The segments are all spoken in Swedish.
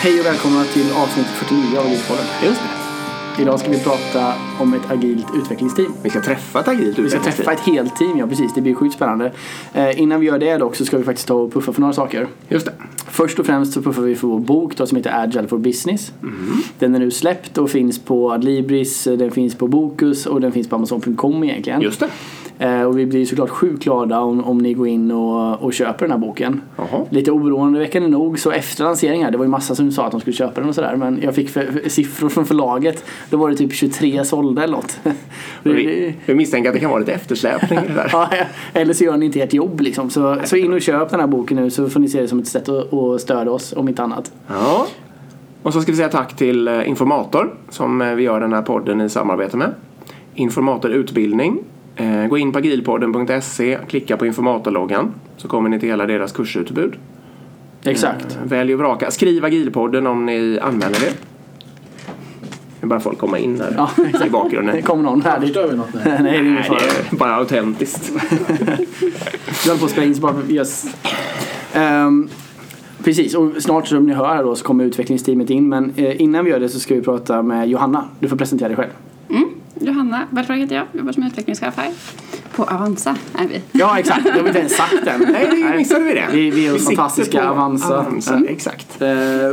Hej och välkomna till avsnitt 49 av Agilpodden. Just det. Idag ska vi prata om ett agilt utvecklingsteam. Vi ska träffa ett agilt Vi ska utvecklingsteam. träffa ett helt team, ja precis. Det blir sjukt spännande. Eh, innan vi gör det dock så ska vi faktiskt ta och puffa för några saker. Just det. Först och främst så puffar vi för vår bok då, som heter Agile for Business. Den är nu släppt och finns på Adlibris, den finns på Bokus och den finns på Amazon.com egentligen. Just det. Eh, och vi blir såklart sjukt glada om, om ni går in och, och köper den här boken. Jaha. Lite oroandeväckande nog så efter lanseringen här, det var ju massa som sa att de skulle köpa den och sådär men jag fick för, för, siffror från förlaget. Då var det typ 23 sålda eller något. Vi, vi misstänker att det kan vara lite eftersläpning det där. Ja, eller så gör ni inte ert jobb liksom. Så, så in och köp den här boken nu så får ni se det som ett sätt att, att stödja oss om inte annat. Ja. Och så ska vi säga tack till eh, Informator som eh, vi gör den här podden i samarbete med. Informator Utbildning. Eh, Gå in på agilpodden.se, klicka på informatorloggan så kommer ni till hela deras kursutbud. Exakt. Eh, Välj och vraka. Skriv agilpodden om ni anmäler er. Nu börjar folk komma in här Ja, i bakgrunden. Det kommer någon här. Förstör vi något nu? Nej, det är ingen Nej, fara. det är bara autentiskt. Vi håller på att spela in så bara yes. Ehm, Precis, och snart som ni hör här då så kommer utvecklingsteamet in. Men eh, innan vi gör det så ska vi prata med Johanna. Du får presentera dig själv. Mm. Johanna Belfrage heter jag, jobbar som utvecklingschef här. På Avanza är vi. Ja, exakt. Jag har inte ens sagt den. Nej, det missade vi det. Vi, vi är sitter fantastiska Avanza. Avanza. Ja. Exakt. Eh,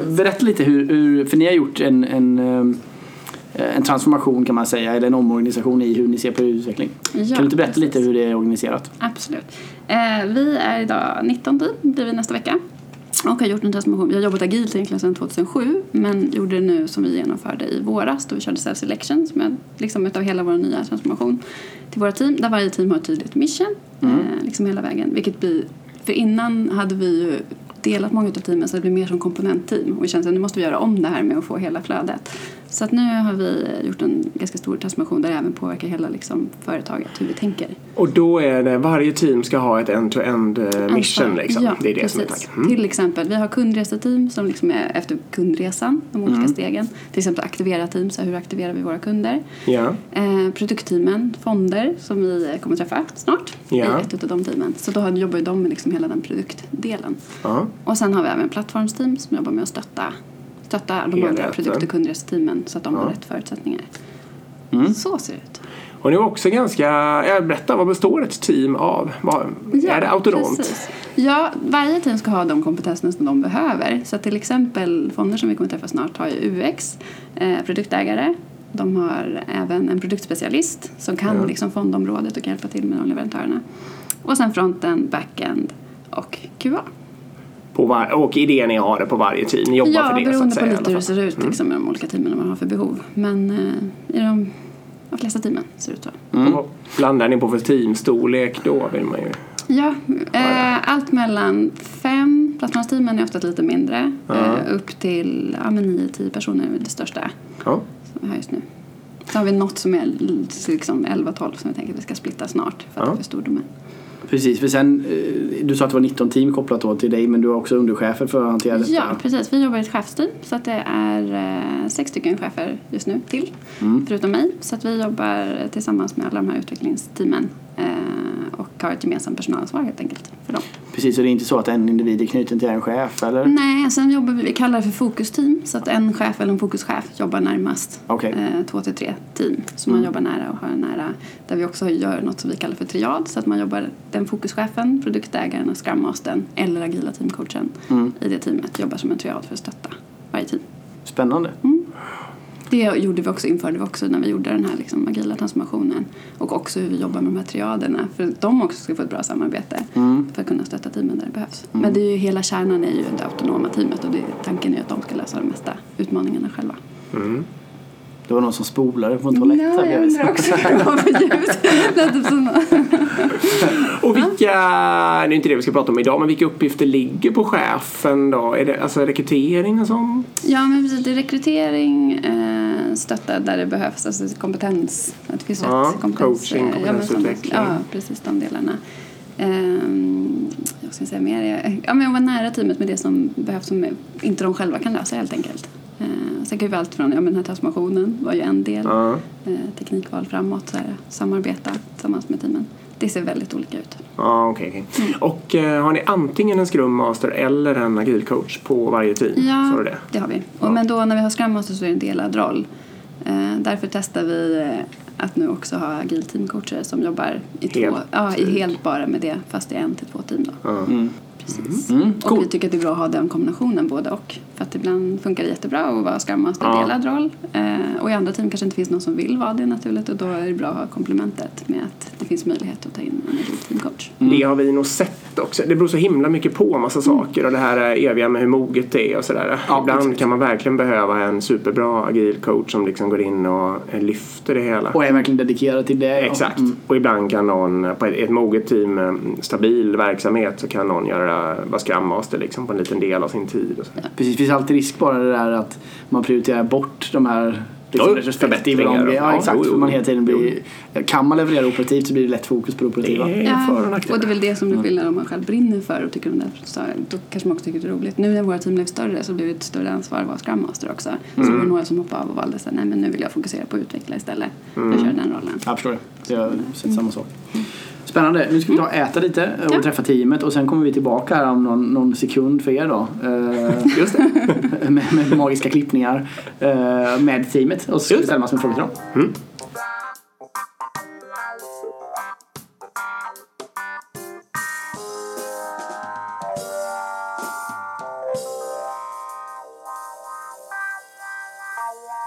berätta lite hur, hur, för ni har gjort en, en, eh, en transformation kan man säga, eller en omorganisation i hur ni ser på utveckling. Ja, kan du inte berätta precis. lite hur det är organiserat? Absolut. Eh, vi är idag 19 team, blir vi nästa vecka. Och har gjort en transformation. Vi har jobbat agilt egentligen sedan 2007 men gjorde det nu som vi genomförde i våras då vi körde Self Selection som är liksom utav hela vår nya transformation till våra team där varje team har ett tydligt mission Mm. eh, liksom hela vägen. Vilket blir, för innan hade vi ju delat många av teamen så det blir mer som komponentteam och vi kände att nu måste vi göra om det här med att få hela flödet. Så att nu har vi gjort en ganska stor transformation där det även påverkar hela liksom, företaget, hur vi tänker. Och då är det varje team ska ha ett end-to-end eh, mission Ansvar. liksom. Ja, det är det precis. som är tanken. Mm. Till exempel, vi har kundreseteam som liksom är efter kundresan, de olika Mm. stegen. Till exempel aktivera team, så hur aktiverar vi våra kunder? Ja. Eh, produktteamen, fonder som vi kommer träffa snart Ja. i ett av de teamen. Så då jobbar ju de med liksom hela den produktdelen. ja. Och sen har vi även plattformsteam som jobbar med att stötta, stötta de andra produkt och kundreseteamen så att de Ja. har rätt förutsättningar. Mm. Så ser det ut. Och ni är också ganska, ja, berätta vad består ett team av? Vad, är det autonomt? Precis. Ja, varje team ska ha de kompetenserna som de behöver. Så till exempel fonder som vi kommer träffa snart har ju UX, eh, produktägare. De har även en produktspecialist som kan Ja. liksom fondområdet och kan hjälpa till med de leverantörerna. Och sen fronten, backend och QA. På var, och idén är att ha det på varje team. Ni jobbar ja, för det så beroende att på säga. i lite alla hur det ser ut liksom, med de olika teamen och vad man har för behov. Men eh, i de, de flesta teamen ser det ut så. Och vad blandar ni på för teamstorlek då? Vill man ju. Ja, eh, allt mellan fem, plattformsteamen är oftast lite mindre, Ja. eh, upp till ja, men 9-10 personer är det största Ja. som vi har just nu. Så har vi något som är liksom 11-12 som vi tänker att vi ska splitta snart för att Ja. det är för stor domän. Precis, för sen, eh, du sa att det var 19 team kopplat då till dig men du har också underchefer för att hantera detta. Ja, precis. Vi jobbar i ett chefsteam så att det är eh, sex stycken chefer just nu till, Mm. förutom mig. Så att vi jobbar tillsammans med alla de här utvecklingsteamen och har ett gemensamt personalansvar helt enkelt för dem. Precis, så det är inte så att en individ är knuten till en chef eller? Nej, sen jobbar vi, vi kallar det för fokusteam så att en chef eller en fokuschef jobbar närmast Okej. eh, två till tre team som man jobbar nära och har nära där vi också gör något som vi kallar för triad så att man jobbar den fokuschefen, produktägaren och scrum mastern eller agila teamcoachen Mm. i det teamet jobbar som en triad för att stötta varje team. Spännande. Det gjorde vi också, införde vi också när vi gjorde den här liksom agila transformationen och också hur vi jobbar med de här triaderna för att de också ska få ett bra samarbete Mm. för att kunna stötta teamen där det behövs. Men det är ju hela kärnan är ju det autonoma teamet och det, tanken är ju att de ska lösa de mesta utmaningarna själva. Mm. Det var någon som spolade på en toalett Ja, jag undrar också vad för ljud. Lät typ som Och vilka, det är inte det vi ska prata om idag, men vilka uppgifter ligger på chefen då? Är det alltså rekrytering och sånt? Ja, men precis. Det är rekrytering, eh, stötta där det behövs, alltså kompetens. Att det finns Ja, rätt kompetens. coaching, eh, ja, kompetensutveckling. Ja, precis de delarna. Ehm, jag ska säga mer. Ja, men att vara nära teamet med det som behövs som inte de själva kan lösa helt enkelt. Eh, sen kan ju allt från, ja men den här transformationen var ju en del. Ja. Eh, teknikval framåt, så här, samarbeta tillsammans med teamen. det ser väldigt olika ut. Ja, okej. okej. Och eh, har ni antingen en Scrum Master eller en agilcoach på varje team? Ja, det har vi. Och, Men då när vi har Scrum Master så är det en delad roll. Eh, därför testar vi eh, att nu också ha agil teamcoacher som jobbar i, två, Helt ja, i helt bara med det fast i en till två team. Då. Ja. Precis. Mm, Och cool. vi tycker att det är bra att ha den kombinationen både och. För att ibland funkar det jättebra att vara Scrum Master Ja. delad roll. Eh, och i andra team kanske inte finns någon som vill vara det naturligt och då är det bra att ha komplementet med att det finns möjlighet att ta in en agil teamcoach. Det har vi nog sett också. Det beror så himla mycket på massa saker och det här är eviga med hur moget det är och sådär. Ja, Ibland exakt. kan man verkligen behöva en superbra agil coach som liksom går in och eh, lyfter det hela. Och är verkligen dedikerad till det. Exakt. Mm. Och ibland kan någon på ett, ett moget team stabil verksamhet så kan någon göra, vara Scrum Master liksom på en liten del av sin tid. Och så. Precis, det finns alltid risk bara det där att man prioriterar bort de här liksom, Jo, retrospektiva förbättringar. om- Ja, Ja, exakt. jo, jo. Man hela tiden blir, kan man leverera operativt så blir det lätt fokus på det operativa. Det är för och och det är väl det som du vill om man själv brinner för och tycker om det. Så då kanske man också tycker det är roligt. Nu när våra team blev större så blev det ett större ansvar att vara Scrum Master också. Så Mm. var det några som hoppade av och valde här, nej men nu vill jag fokusera på att utveckla istället. Mm. Jag kör den rollen. Jag förstår det. Jag har sett samma sak. Spännande. Nu ska vi ta och äta lite och Ja. träffa teamet och sen kommer vi tillbaka här om någon, någon sekund för er då. Eh, Just det. med, med magiska klippningar eh, med teamet. Och så ska vi ställa massor med frågor till dem.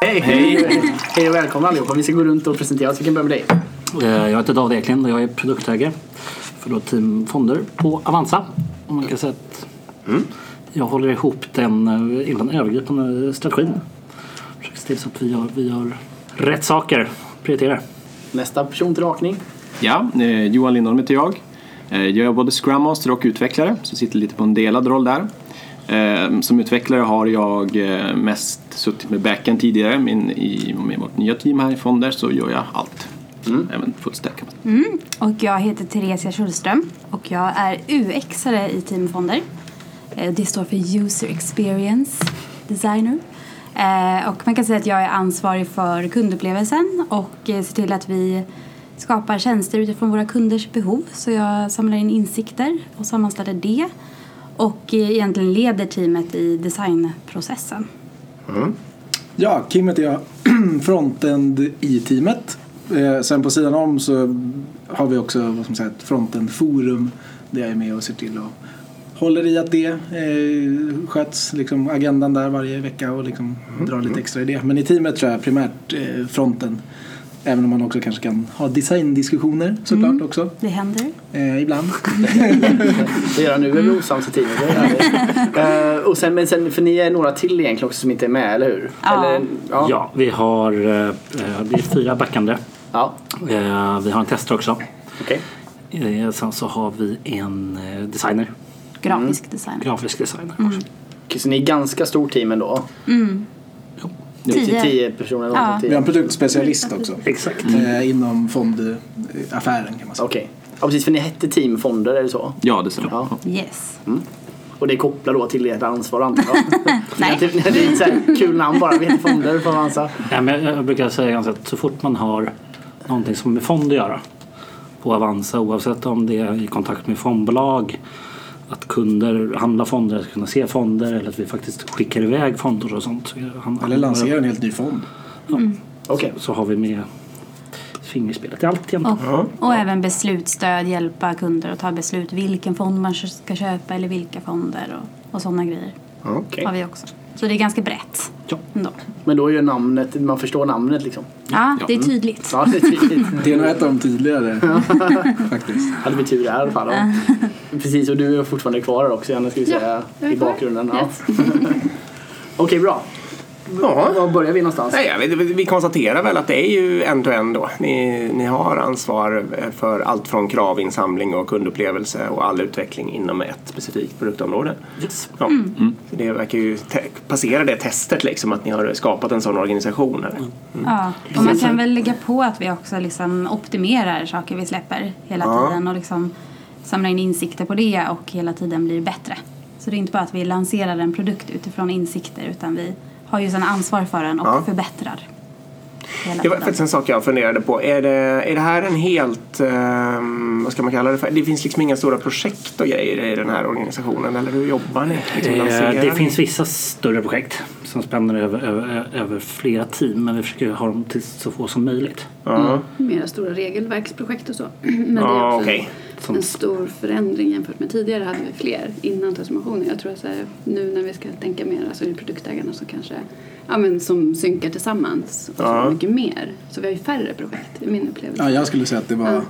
Hej! Hej! Hej och välkomna allihopa. Vi ska gå runt och presentera oss. Vi kan börja med dig. Eh, Jag heter David Eklind och jag är produktägare för då Team Fonder på Avanza. Och man kan säga att jag håller ihop den, eh, den övergripande strategin. Försöker se till så att vi gör, vi gör rätt saker, prioriterar. Nästa person till rakning. Ja, eh, Johan Lindholm heter jag. Jag är både Scrum Master och utvecklare, så sitter lite på en delad roll där. Som utvecklare har jag mest suttit med backend tidigare, men i, med vårt nya team här i Fonder så gör jag allt. Även fullstack säga. Och jag heter Theresia Schulström och jag är UX-are i Team Fonder. Eh, Det står för User Experience Designer. Eh, Och man kan säga att jag är ansvarig för kundupplevelsen och eh, ser till att vi skapar tjänster utifrån våra kunders behov. Så jag samlar in insikter och sammanställer det och egentligen leder teamet i designprocessen. Ja, Kim heter jag. Frontend i teamet. Eh, sen på sidan om så har vi också vad ska man säga, ett frontend-forum där jag är med och ser till och håller i att det eh, sköts, liksom agendan där varje vecka och liksom drar lite extra i det. Men i teamet tror jag primärt eh, fronten. Även om man också kanske kan ha designdiskussioner såklart också. Det händer. Eh, ibland. Det gör jag nu är vi osams i teamet. Eh, och sen, men sen, för ni är några till egentligen också som inte är med, eller hur? Ja. Eller, ja. Ja, vi har eh, vi är fyra backande. Ja. Eh, Vi har en tester också. Okej. Eh, Sen så har vi en eh, designer, Grafisk design. grafisk designer också. Okej, Så ni är ganska stort team ändå? Jo, Tio, Tio. personer? Ja. Vi har en produktspecialist också. Exakt. Eh, inom fondaffären kan man säga. Okej. Ja precis, för ni hette Team Fonder, är det så? Ja, det stämmer. Ja. Yes. Och det kopplar då till ert ansvar antar jag? Nej. det är ett kul namn bara, vi heter Fonder på Avanza. Ja, men jag jag brukar säga ganska att så fort man har någonting som med fond att göra på Avanza oavsett om det är i kontakt med fondbolag att kunder handlar fonder, ska kunna se fonder eller att vi faktiskt skickar iväg fonder och sånt. Så Eller lansera en helt ny fond. Okej. Så har vi med fingerspelet i allt egentligen. Och, och även beslutsstöd, hjälpa kunder att ta beslut vilken fond man ska köpa eller vilka fonder och, och sådana grejer Okej. har vi också. Så det är ganska brett Ja. ändå. Men då är ju namnet, man förstår namnet liksom. Ja, det är tydligt. Ja, det är tydligt. Det är nog ett av de tydligare faktiskt. hade vi tur där i alla fall. Ja. Precis, och du är fortfarande kvar här också, Janne, ska vi säga, är i bakgrunden. Ja. Yes. Okej, bra. Ja. Var börjar vi någonstans? Nej, vet, vi konstaterar väl att det är ju end-to-end då. Ni, ni har ansvar för allt från kravinsamling och kundupplevelse och all utveckling inom ett specifikt produktområde. Yes. Ja. Så det verkar ju te- passera det testet liksom att ni har skapat en sån organisation här. Ja. Och man kan väl lägga på att vi också liksom optimerar saker vi släpper hela Ja. tiden och liksom samlar in insikter på det och hela tiden blir bättre. Så det är inte bara att vi lanserar en produkt utifrån insikter utan vi har ju sedan ansvar för den och Ja. förbättrar. Det var faktiskt en sak jag funderade på. Är det, är det här en helt, ehm, vad ska man kalla det för? Det finns liksom inga stora projekt och grejer i den här organisationen, eller hur jobbar ni? Liksom Eh, Det ni? finns vissa större projekt som spänner över, över, över flera team men vi försöker ha dem till så få som möjligt. Ja, Mera stora regelverksprojekt och så. Men det är också okej. En, en stor förändring jämfört med tidigare hade vi fler innan transformationen. Jag tror att så här, nu när vi ska tänka mer, alltså i produktägarna så kanske ja, men som synkar tillsammans och Ja. så mycket mer. Så vi har ju färre projekt i min upplevelse. Ja, jag skulle säga att det var Ja.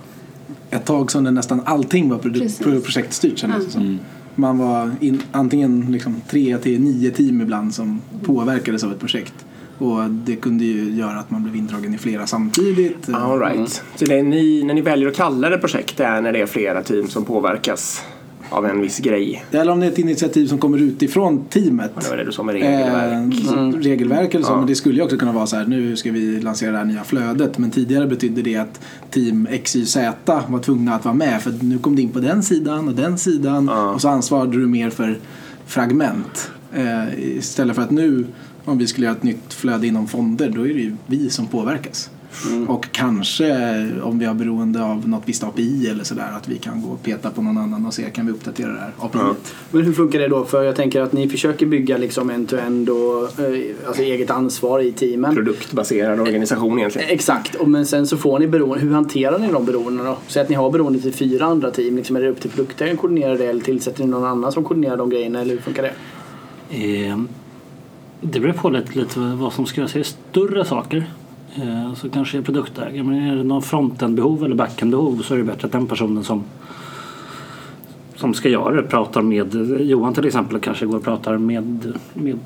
ett tag som nästan allting var produ- projektstyrt kändes Ja. som. Man var in, antingen liksom tre till nio team ibland som påverkades av ett projekt. Och det kunde ju göra att man blev indragen i flera samtidigt. All right. Så det är ni, när ni väljer att kalla det projekt, det är när det är flera team som påverkas av en viss grej? Eller om det är ett initiativ som kommer utifrån teamet. Det var det du sa med regelverk. Eh, regelverk eller så. Ja. Men det skulle ju också kunna vara så här, nu ska vi lansera det här nya flödet. Men tidigare betydde det att team XYZ var tvungna att vara med. För nu kom det in på den sidan och den sidan. Ja. Och så ansvarade du mer för fragment. Eh, istället för att nu, om vi skulle göra ett nytt flöde inom fonder, då är det ju vi som påverkas. Och kanske om vi har beroende av något visst API eller sådär att vi kan gå och peta på någon annan och se kan vi uppdatera det här API. Ja. Men hur funkar det då? För jag tänker att ni försöker bygga liksom end-to-end och eh, alltså eget ansvar i teamen. Produktbaserad organisation egentligen. Exakt, och men sen så får ni beroende. Hur hanterar ni de beroendena då? Säg att ni har beroende till fyra andra team. Liksom, är det upp till produktägaren att koordinera det eller tillsätter ni någon annan som koordinerar de grejerna eller hur funkar det? Eh, Det beror på lite, lite vad som. Är det större saker eh, så kanske det är produktägare. Men är det någon frontend-behov eller backend-behov så är det bättre att den personen som som ska göra det pratar med Johan till exempel kanske går och pratar med, med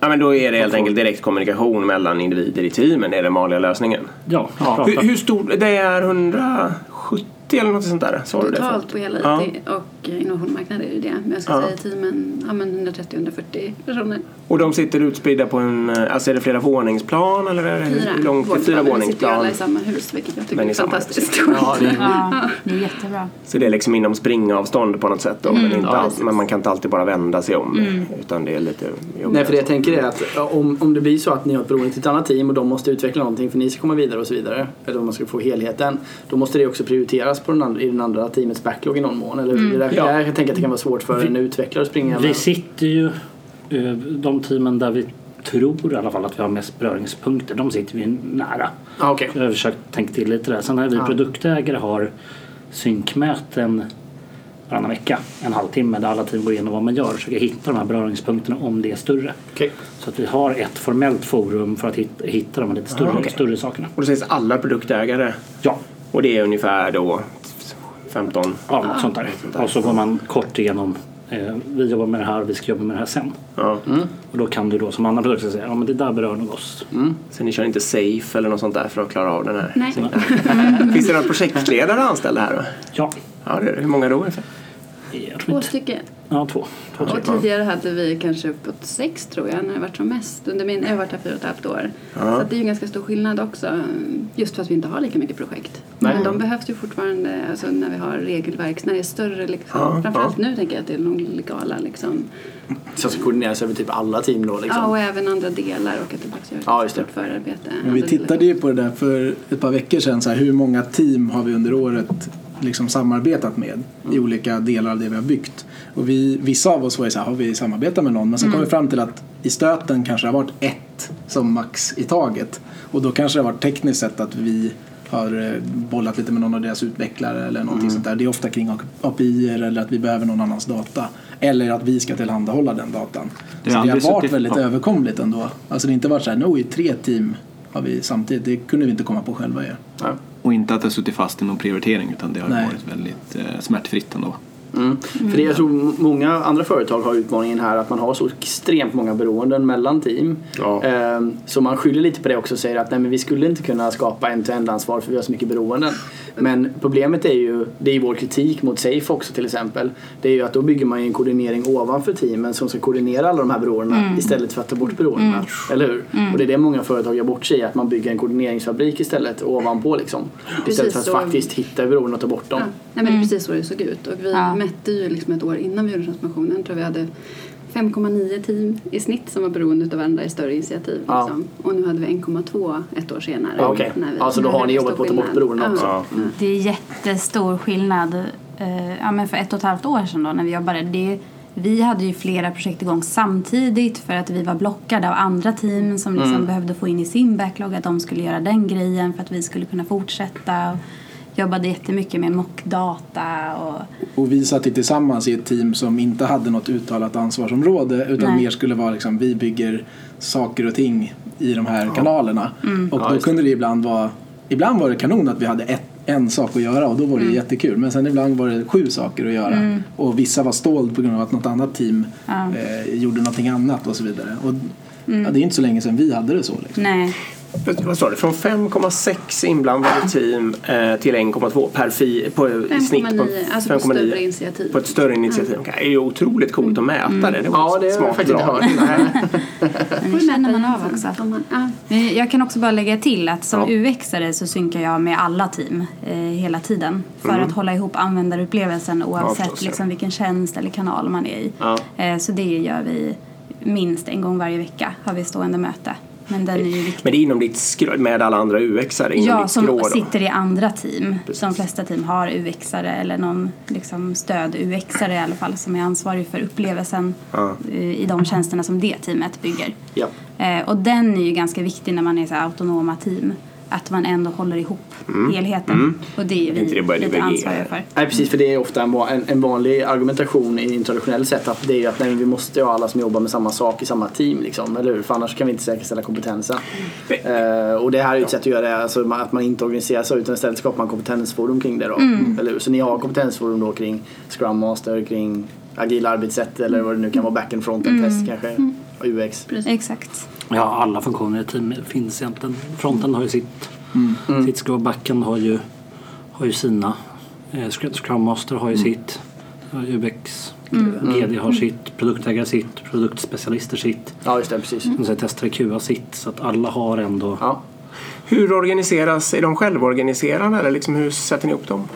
Ja, men då är det helt enkelt direkt kommunikation mellan individer i teamen. Är den vanliga lösningen. ja, pratar. Hur, hur stor? Det är 170 eller något sånt där? Det? Totalt på hela Ja. IT och innovationsmarknad är det det. Men jag ska Ja. säga teamen, ja men 130-140 personer. Och de sitter utspridda på en, eh, alltså är det flera våningsplan eller är det Fyra hur långt? Är fyra våningsplan. Vi sitter ju våningsplan. alla i samma hus vilket jag tycker Men är fantastiskt. Ja, det, Ja, det är jättebra. Så det är liksom inom springavstånd på något sätt då. men, inte Ja, precis. men man kan inte alltid bara vända sig om. Utan det är lite jobbigare. Nej, för det jag tänker är att ja, om, om det blir så att ni har ett beroende till ett annat team och de måste utveckla någonting för ni ska komma vidare och så vidare. Eller om man ska få helheten. Då måste det också prioriteras på den andra, i den andra teamets backlog i någon mån. Eller hur? Det där, Ja. Jag tänker att det kan vara svårt för en utvecklare att springa Vi med. sitter ju, eh, de teamen där vi tror i alla fall att vi har mest beröringspunkter, de sitter vi nära. Ah, okej. Jag har försökt tänka till lite där. Sen när vi Ja. produktägare har synkmöten varannan vecka, en halvtimme där alla team går igenom vad man gör och försöker hitta de här beröringspunkterna om det är större. Okej. Så att vi har ett formellt forum för att hitta, hitta de här lite större, Ah, okej. större sakerna. Och då sägs alla produktägare. Ja, Och det är ungefär då 15. ja något sånt där. Och så går man kort igenom eh, vi jobbar med det här, vi ska jobba med det här sen. Ja. Och då kan du då som annan produkt säga ja men det där berör nog oss. Så ni kör inte safe eller något sånt där för att klara av den här? Nej. Finns det några projektledare anställda här då? Ja, Ja, det är det. Hur många då ungefär? Två stycken. Ja, två. två Och tidigare hade vi kanske uppåt sex tror jag när det varit som mest. Under min, jag har varit här fyra och ett halvt år. Ja. Så det är ju ganska stor skillnad också. Just för att vi inte har lika mycket projekt. Nej. Men de behövs ju fortfarande alltså, när vi har regelverk, när det är större liksom. Ja, Framförallt nu tänker jag att det är de legala liksom. Så ska koordineras över typ alla team då liksom. Ja, och även andra delar och att det faktiskt gör ett Ja, just det. stort förarbete. Men vi tittade ju på det där för ett par veckor sedan. Så här, hur många team har vi under året liksom samarbetat med i olika delar av det vi har byggt. Och vi, vissa av oss var ju så här, har vi samarbetat med någon? Men sen kom vi fram till att i stöten kanske det har varit ett som max i taget. Och då kanske det har varit tekniskt sett att vi har eh, bollat lite med någon av deras utvecklare eller någonting sånt där. Det är ofta kring API eller att vi behöver någon annans data. Eller att vi ska tillhandahålla den datan. Det har så det har varit väldigt ja. överkomligt ändå. Alltså det har inte varit så här, no, i tre team har vi samtidigt. Det kunde vi inte komma på själva ju. Ja. Och inte att det har suttit fast i någon prioritering utan det har Nej. varit väldigt eh, smärtfritt ändå. Mm. För det, jag tror många andra företag har utmaningen här att man har så extremt många beroenden mellan team. Ja. Ehm, Så man skyller lite på det också och säger att nej, men vi skulle inte kunna skapa en-to-end ansvar för vi har så mycket beroenden. Men problemet är ju, det är ju vår kritik mot Safe också till exempel. Det är ju att då bygger man ju en koordinering ovanför teamen som ska koordinera alla de här beroendena istället för att ta bort beroendena. Eller hur? Och det är det många företag gör bort sig att man bygger en koordineringsfabrik istället ovanpå liksom. Istället för att så. faktiskt hitta beroenden och ta bort dem. Ja. Nej, men det är precis så det såg ut. Och vi Ja. mätte ju liksom ett år innan vi gjorde transformationen. tror vi hade 5,9 team i snitt som var beroende av varandra i större initiativ. Ja. Liksom. Och nu hade vi 1,2 ett år senare. Ja, okej. när vi- Ja, så då har ni jobbat på att ta bort beroenden också. Ja. Ja. Det är jättestor skillnad. Eh, ja, men för ett och ett halvt år sedan då när vi jobbade. Det, vi hade ju flera projekt igång samtidigt för att vi var blockade av andra team som liksom Mm. behövde få in i sin backlog att de skulle göra den grejen för att vi skulle kunna fortsätta. Jobbade jättemycket med mockdata och Och vi satt tillsammans i ett team som inte hade något uttalat ansvarsområde utan Nej. mer skulle vara liksom, vi bygger saker och ting i de här kanalerna. Mm. Och Ja, då kunde det ibland vara, ibland var det kanon att vi hade ett, en sak att göra och då var det Mm. jättekul. Men sen ibland var det sju saker att göra och vissa var stolt på grund av att något annat team Ja. eh, gjorde någonting annat och så vidare. Och, ja, det är inte så länge sedan vi hade det så. Liksom. nej. Vad sa du? Från 5,6 inblandade team eh, till 1,2 per fi, på, i snitt på 5,9 alltså på större initiativ. på ett större initiativ. Det är ju otroligt coolt att mäta det. det var Ja, det smart faktiskt drag. det känner man av också. Man-. Men jag kan också bara lägga till att som Ja. UX-are så synkar jag med alla team eh, hela tiden för att hålla ihop användarupplevelsen oavsett ja. liksom, vilken tjänst eller kanal man är i. Ja. Eh, så det gör vi minst en gång varje vecka har vi stående möte. Men den är ju viktig. Men det är inom ditt skrå, med alla andra UX-are Ja, som skrå sitter i andra team. Precis. De flesta team har UX-are eller någon liksom, stöd-UX-are i alla fall som är ansvarig för upplevelsen Ja. eh, i de tjänsterna som det teamet bygger. Ja. Eh, och den är ju ganska viktig när man är så autonoma team. Att man ändå håller ihop helheten. Och det är Mm. Inte vi det börjar lite ansvariga för. Nej precis, för det är ofta en, en, vanlig argumentation i en traditionell setup. Det är att nej, vi måste ha alla som jobbar med samma sak i samma team. Liksom, eller hur? För annars kan vi inte säkerställa kompetensen. Eh, och det här är ju ett sätt att göra det, alltså, att man inte organiserar sig utan istället skapar man kompetensforum kring det. Då, eller hur? Så ni har kompetensforum då kring Scrum Master, kring agila arbetssätt eller vad det nu kan vara, backend, frontend, test kanske, UX. Exakt. Ja, alla funktioner i team finns egentligen. Fronten har ju sitt, Mm. sitt skrov, backen har ju, har ju sina. Eh, Scrum Master har ju sitt. UX, GD har sitt, produktägare sitt, produktspecialister sitt. Ja, just det, precis. Och så testare QA sitt. Så att alla har ändå... Ja. Hur organiseras, är de självorganiserande eller liksom hur sätter ni upp dem?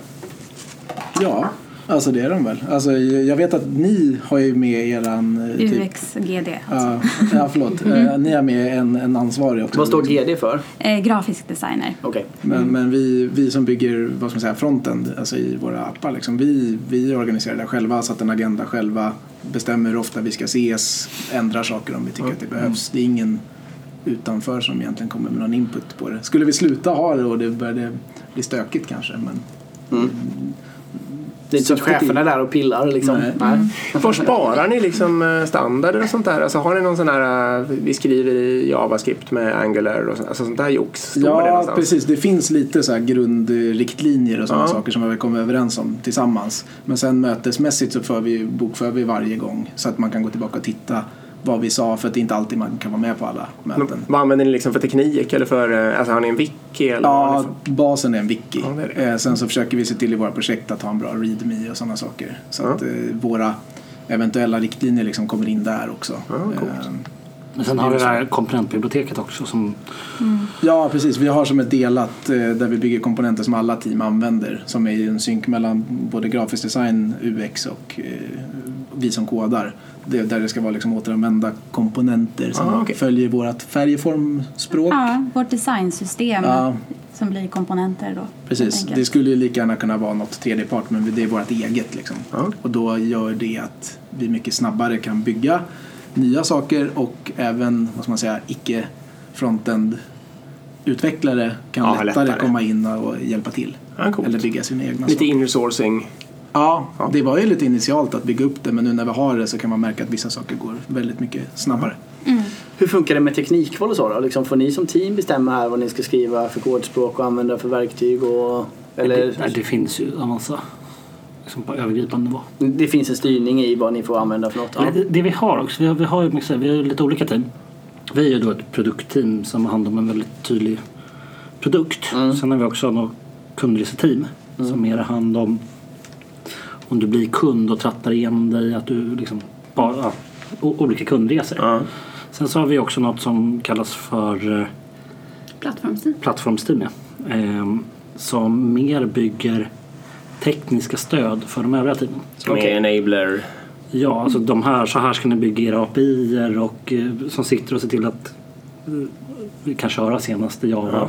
Ja, alltså det är de väl. Alltså, jag vet att ni har ju med eran... eh, Typ, UX, GD. Alltså. ja, förlåt. Eh, Ni har med en, en ansvarig också. Vad står GD för? Eh, grafisk designer. Okej. Men, men vi, vi som bygger vad ska man säga, frontend, alltså i våra appar, liksom, vi, vi organiserar det själva, satt en agenda själva, bestämmer hur ofta vi ska ses, ändrar saker om vi tycker att det behövs. Det är ingen utanför som egentligen kommer med någon input på det. Skulle vi sluta ha det och det började bli stökigt kanske, men Det är inte så att är- cheferna är där och pillar liksom. Nej. Nej. Var sparar ni liksom eh, standarder och sånt där? Alltså har ni någon sån här, eh, vi skriver i JavaScript med Angular och så, alltså sånt där jox? Det Ja, någonstans? precis. Det finns lite så här grundriktlinjer och sådana Ja. saker som vi kommer överens om tillsammans. Men sen mötesmässigt så för vi, bokför vi varje gång så att man kan gå tillbaka och titta vad vi sa för att det är inte alltid man kan vara med på alla Men möten. Vad använder ni liksom för teknik eller för, eh, alltså har ni en wiki eller Ja, för? basen är en wiki. Ja, det är det. Eh, Sen så försöker vi se till i våra projekt att ha en bra readme och sådana saker. Så Ja. att eh, våra eventuella riktlinjer liksom kommer in där också. Ja, Men sen har vi det här komponentbiblioteket också som Ja, precis. Vi har som ett delat där vi bygger komponenter som alla team använder. Som är en synk mellan både grafisk design, UX och vi som kodar. Det, där det ska vara liksom återanvända komponenter som Ah, okej. följer vårt färgformspråk. Ja, vårt designsystem Ja. som blir komponenter då. Precis, det skulle ju lika gärna kunna vara något tredjepart men det är vårt eget. Liksom. Ja. Och då gör det att vi mycket snabbare kan bygga nya saker och även vad ska man säga, icke frontend utvecklare kan Ja, lättare, lättare. komma in och hjälpa till. Ja, coolt. Eller bygga sina egna Lite saker. inner sourcing. Ja, Ja. det var ju lite initialt att bygga upp det men nu när vi har det så kan man märka att vissa saker går väldigt mycket snabbare. Hur funkar det med teknikval och så då? Liksom, får ni som team bestämma här vad ni ska skriva för kodspråk och använda för verktyg? Och, eller, det, det finns ju en massa liksom på övergripande nivå. det finns en styrning i vad ni får använda för något? Ja. Det, det vi har också, vi har, vi har mycket, vi har lite olika team. Vi är ju då ett produktteam som har hand om en väldigt tydlig produkt. Sen har vi också något kundreseteam som mer har hand om om du blir kund och trattar igenom dig att du liksom bara, ja, olika kundresor. Ja. Sen så har vi också något som kallas för eh, Plattformsteam. plattformsteam. Ja. Ehm, som mer bygger tekniska stöd för de övriga teamen. Som är enabler. Ja, alltså de här, så här ska ni bygga era API och eh, som sitter och ser till att eh, vi kan köra senaste Java.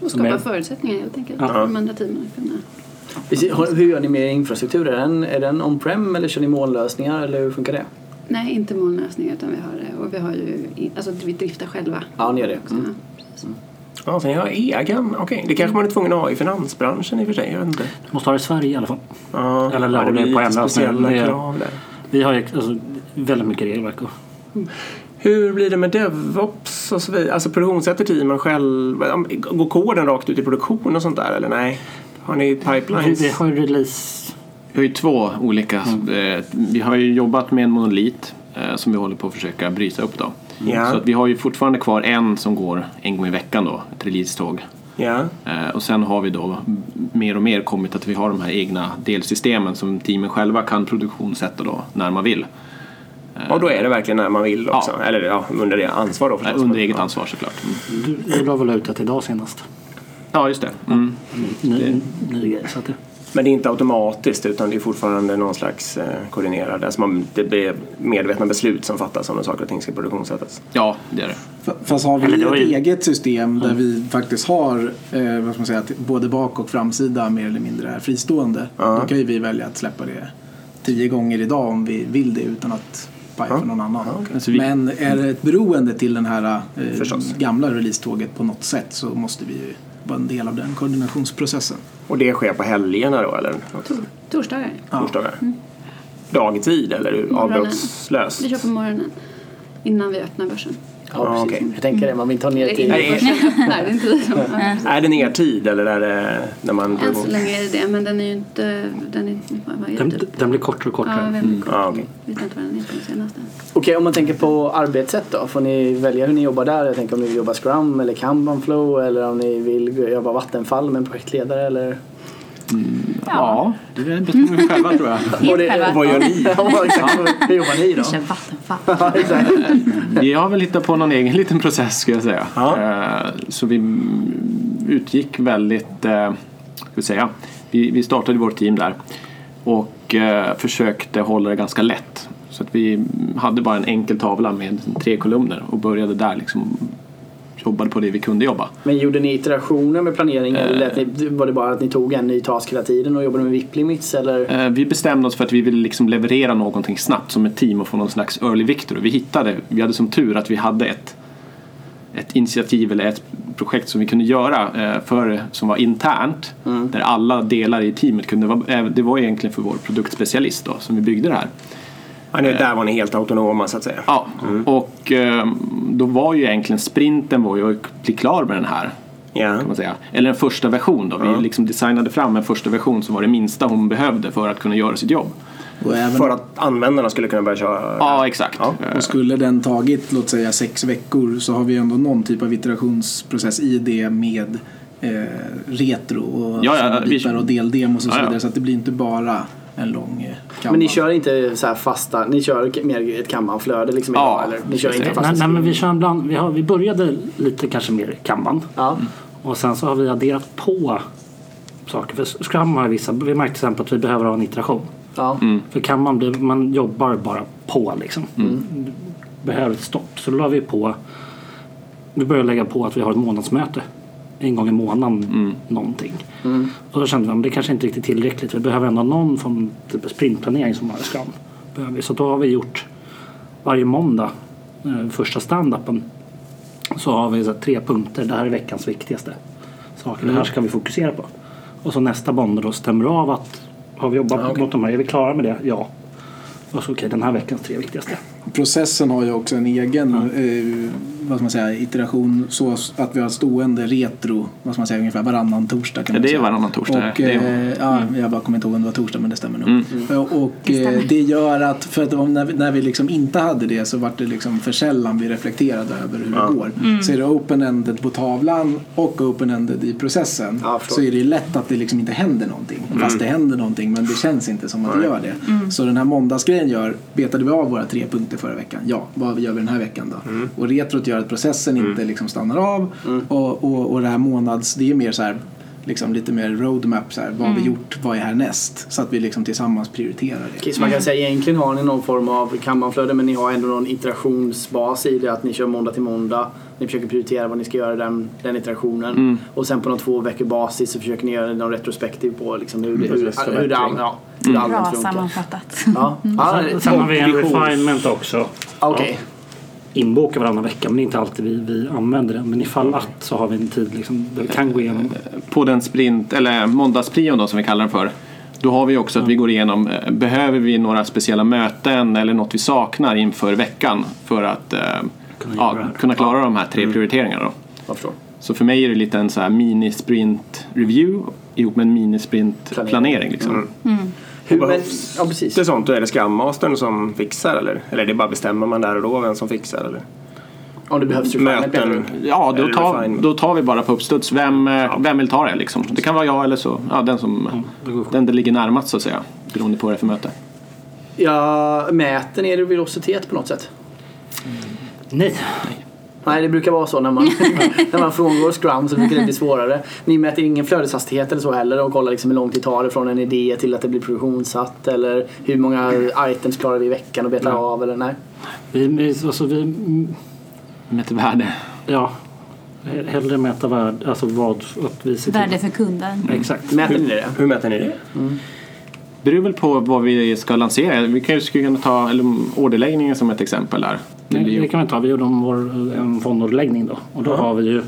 Och skapa Men- förutsättningar helt enkelt Ja. för de andra teamen att kunna Precis. Hur gör ni med infrastruktur? Är den, är den on-prem eller kör ni molnlösningar eller hur funkar det? Nej, inte molnlösningar utan vi har det. Och vi har ju, alltså vi driftar själva. Ja, ni gör det. också. Mm. Ja, precis. Ja, så ni har egen? Okej, det kanske man är tvungen att ha i finansbranschen i och för sig. Jag vet inte. Du måste ha det i Sverige i alla fall. Ja, Eller ja, lagar det på en lösning. krav där. Vi har ju alltså, väldigt mycket regelverk. Och, Hur blir det med DevOps och så vidare? Alltså produktionssätter teamen själv? Går koden rakt ut i produktion och sånt där eller nej? Har ni vi, pipelines? vi har ju release. Vi har ju två olika. Eh, vi har ju jobbat med en monolit eh, som vi håller på att försöka bryta upp då. Ja. Så att vi har ju fortfarande kvar en som går en gång i veckan då, ett release-tåg. Eh, och sen har vi då mer och mer kommit att vi har de här egna delsystemen som teamen själva kan produktionssätta då när man vill. Och då är det verkligen när man vill också? Ja. Eller ja, under det ansvar då Eh, förstås. under eget ansvar såklart. Mm. Du, du la väl ut det idag senast? Ja, just det. Mm. Ny, ny grej. Så att det, Men det är inte automatiskt utan det är fortfarande någon slags eh, koordinerad. Alltså man, det blir medvetna beslut som fattas om när saker och ting ska produktionssättas. Ja, det är det. Fast har vi det ett ju- eget system där vi faktiskt har eh, vad ska man säga, att både bak och framsida mer eller mindre är fristående. Ja. Då kan ju vi välja att släppa det tio gånger idag om vi vill det utan att paja Ja. för någon annan. Alltså vi- Men är det ett beroende till den här eh, gamla releasetåget på något sätt så måste vi ju vara en del av den koordinationsprocessen. Och det sker på helgerna då eller? Torsdagar. Torsdagar? Dagtid eller avbrottslöst? Vi kör på morgonen innan vi öppnar börsen. Ja, Ja, precis. okej. Jag tänker det, man vill inte ha ner innan Nej. börsen. Nej, det är inte det ner tid eller är det när man... Än så länge är det det, men den är ju inte... Den är, vad är den, blir kortare och Ja, kortare. väldigt kort. Ja, okej. Vet inte vad den är på senaste. Okej, om man tänker på arbetssätt då? Får ni välja hur ni jobbar där? Jag tänker om ni vill jobba Scrum eller Kanban Flow eller om ni vill jobba Vattenfall med en projektledare eller... Ja, det bestämmer vi själva tror jag. Och det- själva. Vad gör ni? Ja. Hur jobbar ni då? Vi kör vattenfall. Ja. Vi har väl hittat på någon egen liten process skulle jag säga. Ja. Eh, Så vi utgick väldigt, eh, ska vi säga, vi, vi startade vårt team där och eh, försökte hålla det ganska lätt. Så att vi hade bara en enkel tavla med tre kolumner och började där liksom jobbade på det vi kunde jobba. Men gjorde ni iterationer med planering eller lät ni, var det bara att ni tog en ny task hela tiden och jobbade med VIP limits eller? Eh, Vi bestämde oss för att vi ville liksom leverera någonting snabbt som ett team och få någon slags early victory. Vi hittade, vi hade som tur att vi hade ett, ett initiativ eller ett projekt som vi kunde göra eh, för, som var internt. Där alla delar i teamet kunde vara, eh, det var egentligen för vår produktspecialist då som vi byggde det här. Ja, nu, där var ni helt autonoma så att säga. Ja, och eh, då var ju egentligen sprinten var ju att bli klar med den här. Ja. Kan man säga. Eller en första version då. Vi liksom designade fram en första version som var det minsta hon behövde för att kunna göra sitt jobb. Även, För att användarna skulle kunna börja köra? Ja, exakt. Ja. Eh, och skulle den tagit, låt säga sex veckor så har vi ändå någon typ av iterationsprocess i det med eh, retro och Ja, ja, vi- bitar och deldemos och så Ja, ja. vidare. Så att det blir inte bara en lång eh, Kanban. Men ni kör inte så här fasta, ni kör mer ett Kanban-flöde liksom Ja, idag eller? Ni kör inte Nej, fasta nej, men vi kör en bland, vi, har, vi började lite kanske mer kanban. Ja. Och sen så har vi adderat på saker. För Scrum har vissa, vi märkte till exempel att vi behöver ha en iteration. Ja. För kan man bli, man jobbar bara på liksom. Behöver ett stopp. Så då la vi på, vi började lägga på att vi har ett månadsmöte. En gång i månaden någonting. Och då kände vi att det kanske inte är riktigt tillräckligt. Vi behöver ändå någon form typ sprintplanering som. Behöver vi. Så då har vi gjort varje måndag, eh, första stand-upen, så har vi så tre punkter. Det här är veckans viktigaste saker. Det här ska vi fokusera på. Och så nästa måndag då stämmer av att har vi jobbat mot de här, är vi klara med det? Ja. Och så okej, den här veckans tre viktigaste. Processen har ju också en egen eh, vad ska man säga, iteration så att vi har stående retro vad ska man säga, ungefär varannan torsdag. Kan Ja, det är varannan torsdag. Och, Det är- eh, ja, jag bara kommer inte ihåg om det var torsdag men det stämmer nog. Mm. Och, och Det stämmer. eh, det gör att, för att om- när, vi, när vi liksom inte hade det så var det liksom för sällan vi reflekterade över hur det går. Så är det open-ended på tavlan och open-ended i processen Ja, så är det lätt att det liksom inte händer någonting. Fast det händer någonting men det känns inte som att det gör det. Så den här måndagsgrejen gör, betade vi av våra tre punkter förra veckan? Ja, vad gör vi den här veckan då? Och retrot gör att processen inte liksom stannar av och, och, och det här månads, det är mer så här liksom lite mer roadmap, så här, vad har vi gjort, vad är härnäst? Så att vi liksom tillsammans prioriterar det. Så man kan säga egentligen har ni någon form av kanbanflöde men ni har ändå någon iterationsbas i det att ni kör måndag till måndag. Ni försöker prioritera vad ni ska göra i den, den iterationen. Och sen på någon två veckor basis så försöker ni göra någon retrospektiv på liksom hur, det- hur, Precis, hur, det, ja, hur det Bra funkar. sammanfattat. Ja. Ja, Sen, sen har vi en refinement också. Okej. Inboka varannan vecka men det är inte alltid vi, vi använder den. Men ifall att så har vi en tid liksom, där vi kan gå igenom. På den sprint, eller måndagsprion då som vi kallar den för. Då har vi också att vi går igenom, eh, behöver vi några speciella möten eller något vi saknar inför veckan för att eh, Kunna ja, här. kunna klara de här tre prioriteringarna då. Jag förstår. Så för mig är det lite en så här mini-sprint review ihop med en mini-sprint planering. Liksom. Hur, Och men, ja, precis. Det är sånt, då är det Scrum Mastern som fixar eller? Eller är det bara bestämmer man där och då vem som fixar eller? Om det behövs refinement Möten? Ja, då tar, då tar vi bara på uppstuds. Vem, eh, vem vill ta det liksom? Det kan vara jag eller så. Ja, den som fort. den det ligger närmast så att säga. Beroende på vad det är för möte. Ja, mäter ni er velocitet på något sätt? Nej, Nej, det brukar vara så när man, när man frångår Scrum så brukar det bli svårare. Ni mäter ingen flödeshastighet eller så heller och kollar liksom hur lång tid tar det från en idé till att det blir produktionssatt eller hur många items klarar vi i veckan och betar av eller nej. vi, alltså vi Mäter värde. ja, hellre mäta värde, alltså vad att vi ser till. Värde för kunden. Exakt. Mäter ni det? Hur mäter ni det? beror väl på vad vi ska lansera. Vi kan ju skulle kunna ta eller, orderläggningen som ett exempel där. Det blir Det kan vi ta. Vi gjorde om vår, en fondorderläggning då. Och då har vi ju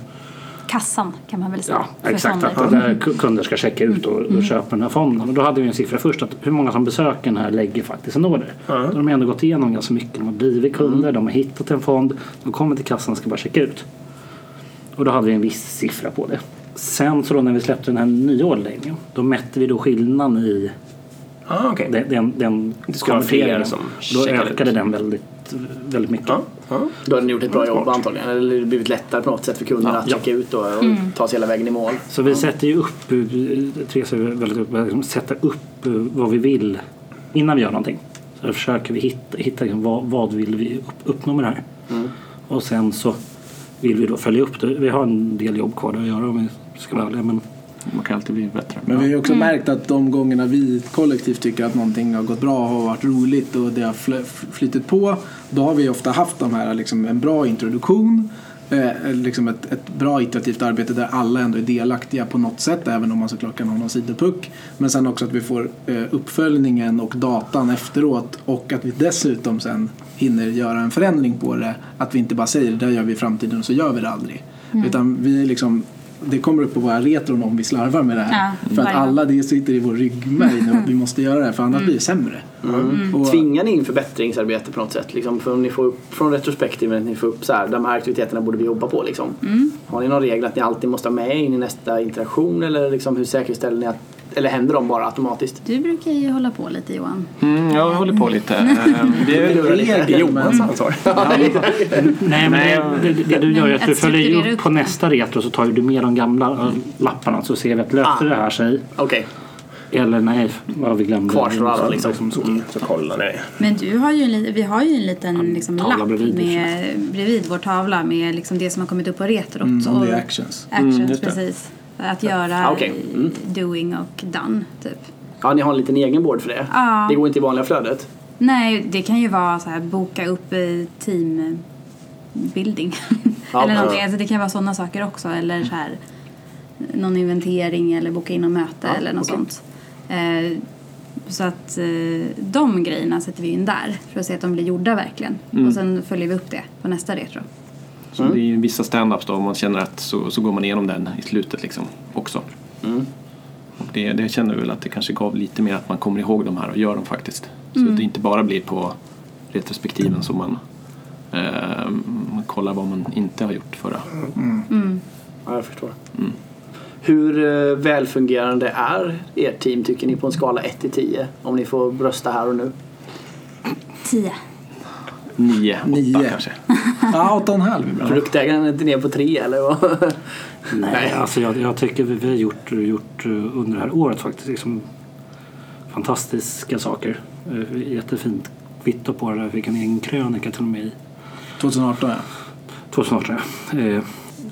Kassan kan man väl säga. Ja, exakt. fonder. Att där ku- kunder ska checka ut och, och köpa den här fonden. Och då hade vi en siffra först att hur många som besöker den här lägger faktiskt en order. Då har de ändå gått igenom ganska mycket. De har blivit kunder, de har hittat en fond, de kommer till kassan och ska bara checka ut. Och då hade vi en viss siffra på det. Sen så då när vi släppte den här nya orderläggningen då mätte vi då skillnaden i Ah, okej. den, den, den konverteringen. som Då checkar ut. ökade den väldigt, väldigt mycket. Ja, ja. Då har ni gjort ett bra jobb antagligen. Eller det har blivit lättare på något sätt för kunderna att Ja. checka ut då och ta sig hela vägen i mål. Så vi sätter ju upp, Therese är väldigt upp, liksom sätta upp vad vi vill innan vi gör någonting. Så då försöker vi hitta, hitta liksom vad, vad vill vi upp, uppnå med det här. Och sen så vill vi då följa upp det. Vi har en del jobb kvar att göra om vi ska vara ärliga. Men man kan alltid bli bättre. Men vi har ju också märkt att de gångerna vi kollektivt tycker att någonting har gått bra har varit roligt och det har fl- flyttat på. Då har vi ofta haft de här, liksom, en bra introduktion. Eh, liksom ett, ett bra iterativt arbete där alla ändå är delaktiga på något sätt även om man såklart kan ha någon sidopuck. Men sen också att vi får eh, uppföljningen och datan efteråt och att vi dessutom sen hinner göra en förändring på det. Att vi inte bara säger det där gör vi i framtiden och så gör vi det aldrig. Utan vi liksom det kommer upp på våra retron om vi slarvar med det här. Ja, för att alla det sitter i vår ryggmärg nu att vi måste göra det här för annars blir det sämre. Och, Tvingar ni in förbättringsarbete på något sätt? Liksom, för om ni får upp från retrospektiven att ni får upp så här, de här aktiviteterna borde vi jobba på. Liksom. Har ni någon regel att ni alltid måste ha med in i nästa interaktion eller liksom, hur säkerställer ni att eller händer de bara automatiskt? Du brukar ju hålla på lite Johan. Mm, jag håller på lite. Eh, Det är lurar lite. det är Johans ansvar. Nej, men det, det, det du gör är att Att du följer ju upp på nästa retro så tar ju du med de gamla eh, lapparna så ser vi att löste Ah. det här sig. Okej, Eller nej, vad vi glömde. Kvarstår alla, liksom. så. Så kollar ni. Men du har ju en, vi har ju en liten liksom, lapp bredvid, med, bredvid vår tavla med liksom det som har kommit upp på retrot. mm, och, det är actions. actions, Mm, just det. Att göra Ah, okej. Mm. doing och done, typ. ja ni har en liten egen board för det? Ja. Det går inte i vanliga flödet? Nej, det kan ju vara så här boka upp eh, team building. Ja, eller ja. någonting. Alltså, det kan vara sådana saker också. Eller så här, någon inventering eller boka in något möte eller något okej. sånt. Eh, så att eh, de grejerna sätter vi in där för att se att de blir gjorda verkligen. Och sen följer vi upp det på nästa retro. Så det är ju vissa stand-ups då om man känner att så, så går man igenom den i slutet liksom också. Och det, det känner vi väl att det kanske gav lite mer att man kommer ihåg de här och gör dem faktiskt. Så att det inte bara blir på retrospektiven som man, eh, man kollar vad man inte har gjort förra. Ja, jag förstår. Hur eh, välfungerande är ert team tycker ni på en skala 1 till 10? Om ni får brösta här och nu. Tio. Nio, åtta Nio. kanske. Ja, åtta och en halv är bra. Produktägaren är inte ner på 3 eller vad? Nej, alltså jag, jag tycker vi, vi har gjort, gjort under det här året faktiskt liksom fantastiska saker. Eh, Jättefint kvitto på det. Vi fick en egen krönika till och med i 2018 ja. 2018. ja. Eh,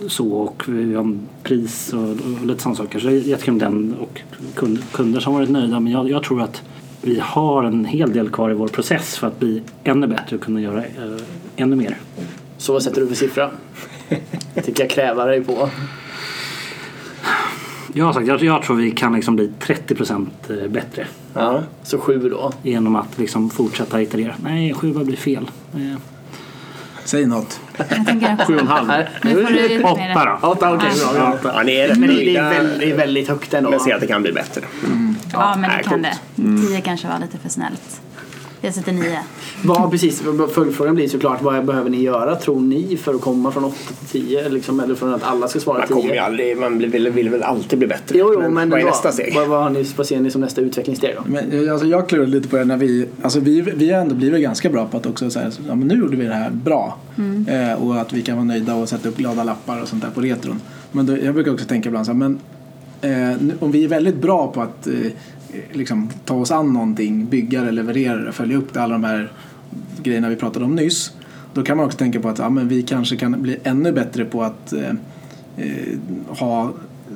så och vi har en pris och, och lite sådana saker. Så det är jättekul med den och kund, kunder som varit nöjda. Men jag, jag tror att vi har en hel del kvar i vår process för att bli ännu bättre och kunna göra eh, ännu mer. Så vad sätter du för siffra? Jag tycker jag krävar dig på. Jag har sagt, jag, jag tror vi kan liksom bli 30 procent eh, bättre Ja. Så sju då. genom att liksom fortsätta iterera. Nej, sju blir fel. Eh, Säg något. Jag tänker Sju och en halv. Nej. nu får du ut med Åtta då. Åtta, okej. bra, bra. Ja, ni är rätt Men det, det, är väldigt, det är väldigt högt ändå. men ser att det kan bli bättre. Ja, men nej, det kan coolt. det. Tio kanske var lite för snällt. Jag sätter nio. Vad, precis, följdfrågan blir såklart vad behöver ni göra tror ni för att komma från 8 till 10? Liksom, eller från att alla ska svara Man, kommer ju 10? aldrig, man vill, vill, vill väl alltid bli bättre. Jo, jo, men, vad är ändå. nästa steg? Vad, vad, har ni, vad ser ni som nästa utvecklingssteg då? Men, alltså, jag klurade lite på det när vi, alltså vi, vi har ändå blivit ganska bra på att också säga ja, men nu gjorde vi det här bra. Eh, och att vi kan vara nöjda och sätta upp glada lappar och sånt där på retron. Men då, jag brukar också tänka ibland så här, men eh, om vi är väldigt bra på att eh, liksom, ta oss an någonting, bygga det, leverera det, följa upp det, alla de här grejerna vi pratade om nyss. Då kan man också tänka på att ja, men vi kanske kan bli ännu bättre på att eh, eh ha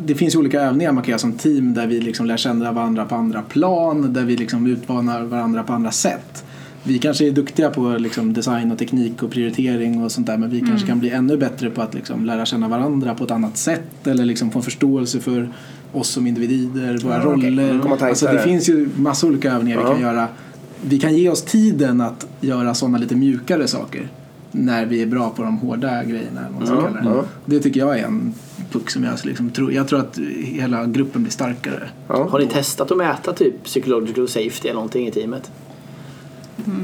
det finns ju olika övningar man kan göra som team där vi liksom lär känna varandra på andra plan, där vi liksom utmanar varandra på andra sätt. Vi kanske är duktiga på liksom design och teknik och prioritering och sånt där men vi kanske kan bli ännu bättre på att liksom lära känna varandra på ett annat sätt eller liksom få en förståelse för oss som individer, våra Ja, okej. roller. Tajtare. Alltså det finns ju massa olika övningar vi kan göra. Vi kan ge oss tiden att göra sådana lite mjukare saker när vi är bra på de hårda grejerna. man ska kalla det. ja. det tycker jag är en puck som jag liksom tror. Jag tror att hela gruppen blir starkare. Ja. Har ni testat att mäta typ psychological safety eller någonting i teamet?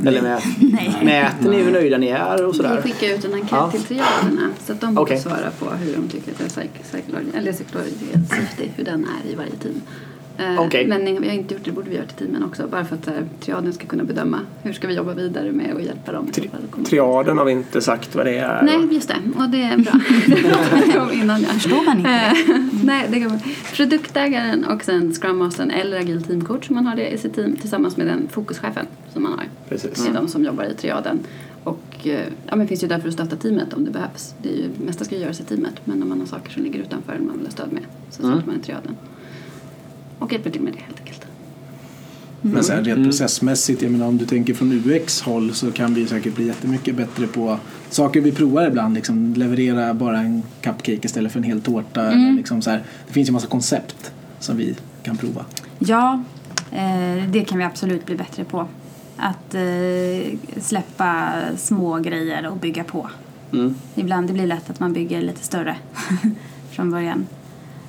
Eller mä, Nej. mäter ni hur nöjda ni är och sådär? Vi skickar ut en enkät Ja. till triaderna så att de får svara på hur de tycker att det är psychology, eller psychological safety, hur den är i varje team. Eh, Okej. Men vi har inte gjort det, borde vi göra till teamen också. Bara för att eh, triaden ska kunna bedöma hur ska vi jobba vidare med och hjälpa dem. Tri- Triaden har vi inte sagt vad det är. Nej, just det. Och det är bra. Det jag om innan. Ja. Förstår man inte det? Eh, Nej, det kan man. Produktägaren och sen Scrum Mastern eller agil teamcoach, man har det i sitt team tillsammans med den fokuschefen som man har. Precis. Det är de som jobbar i triaden. Och ja, men finns ju där för att stötta teamet om det behövs. Det är ju, mesta ska ju göras i teamet men om man har saker som ligger utanför man vill ha stöd med så Mm. stöter man i triaden. Och hjälper till med det helt enkelt. Men sen Mm. rent processmässigt, jag menar om du tänker från UX-håll så kan vi säkert bli jättemycket bättre på saker vi provar ibland. Liksom leverera bara en cupcake istället för en hel tårta. Eller liksom så här. Det finns ju massa koncept som vi kan prova. Ja, eh, det kan vi absolut bli bättre på. Att eh, släppa små grejer och bygga på. Mm. Ibland det blir lätt att man bygger lite större från början.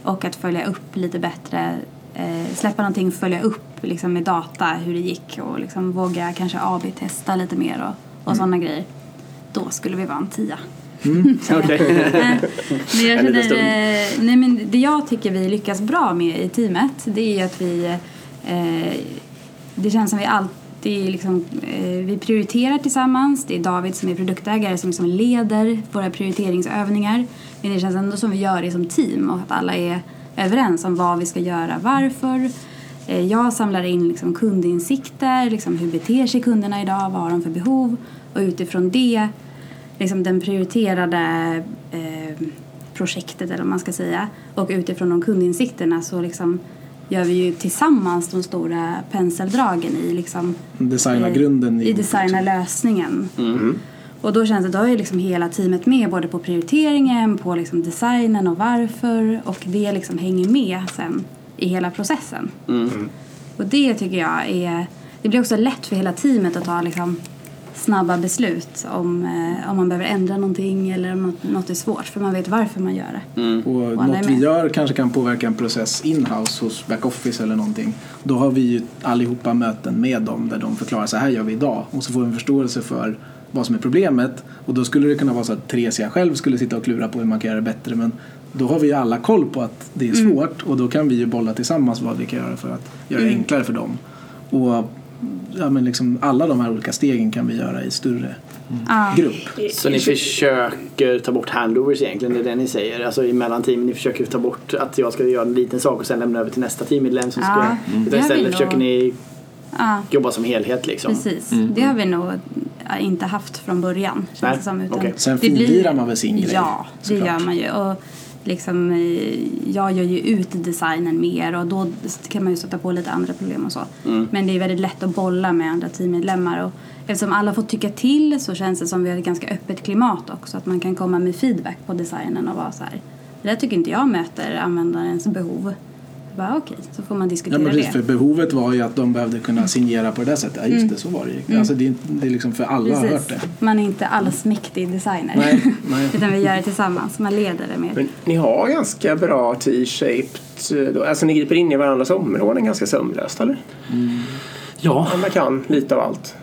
Och att följa upp lite bättre. Eh, släppa någonting, följa upp liksom, med data hur det gick och liksom, våga kanske AB-testa lite mer och, och sådana grejer. Då skulle vi vara en tia. Okej. Men jag En liten känner, eh, nej men det jag tycker vi lyckas bra med i teamet det är att vi eh, det känns som vi alltid liksom, eh, vi prioriterar tillsammans. Det är David som är produktägare som liksom leder våra prioriteringsövningar. Men det känns ändå som vi gör det som team och att alla är överens om vad vi ska göra, varför. Eh, Jag samlar in liksom kundinsikter, liksom hur beter sig kunderna idag, vad har de för behov och utifrån det liksom den prioriterade eh, projektet eller vad man ska säga och utifrån de kundinsikterna så liksom gör vi ju tillsammans de stora penseldragen i liksom Designa grunden i designa lösningen. Och då känns det, då är liksom hela teamet med både på prioriteringen, på liksom designen och varför och det liksom hänger med sen i hela processen. Och det tycker jag är, det blir också lätt för hela teamet att ta liksom snabba beslut om, eh, om man behöver ändra någonting eller om något, något är svårt för man vet varför man gör det. Och alla är något vi gör kanske kan påverka en process in-house hos backoffice eller någonting. Då har vi ju allihopa möten med dem där de förklarar så här gör vi idag och så får vi en förståelse för vad som är problemet. Och då skulle det kunna vara så att Theresia själv skulle sitta och klura på hur man kan göra det bättre. Men då har vi ju alla koll på att det är svårt. Och då kan vi ju bolla tillsammans vad vi kan göra för att göra det enklare för dem. Och ja, men liksom alla de här olika stegen kan vi göra i större Ja. grupp. Så ni försöker ta bort handovers egentligen, det är det ni säger? Alltså emellan team, ni försöker ta bort att jag ska göra en liten sak och sen lämna över till nästa teammedlem som ska... Ja, Utan det har vi istället försöker ni Ja. jobba som helhet liksom? Precis, det har vi nog inte haft från början. Känns Nej, det som, utan okej. Sen det blir- finlirar man väl sin grej, Ja, det såklart. gör man ju. Och liksom, eh, jag gör ju ut designen mer och då kan man ju stöta på lite andra problem och så. Mm. Men det är väldigt lätt att bolla med andra teammedlemmar. Och eftersom alla får tycka till så känns det som vi har ett ganska öppet klimat också. Att man kan komma med feedback på designen och vara så här. Det där tycker inte jag möter användarens behov. Bara, okej, så får man Ja, diskutera men precis, det. för behovet var ju att de behövde kunna signera på det där sättet. Ja, just Mm. det, så var det ju. Alltså, det, är, det är liksom för alla har hört det. Man är inte allsmäktig designer. Nej, nej. Utan vi gör det tillsammans. Man leder det mer. Men ni har ganska bra T-shaped, då. alltså ni griper in i varandras områden ganska sömlöst eller? Ja, Alla kan lite av allt.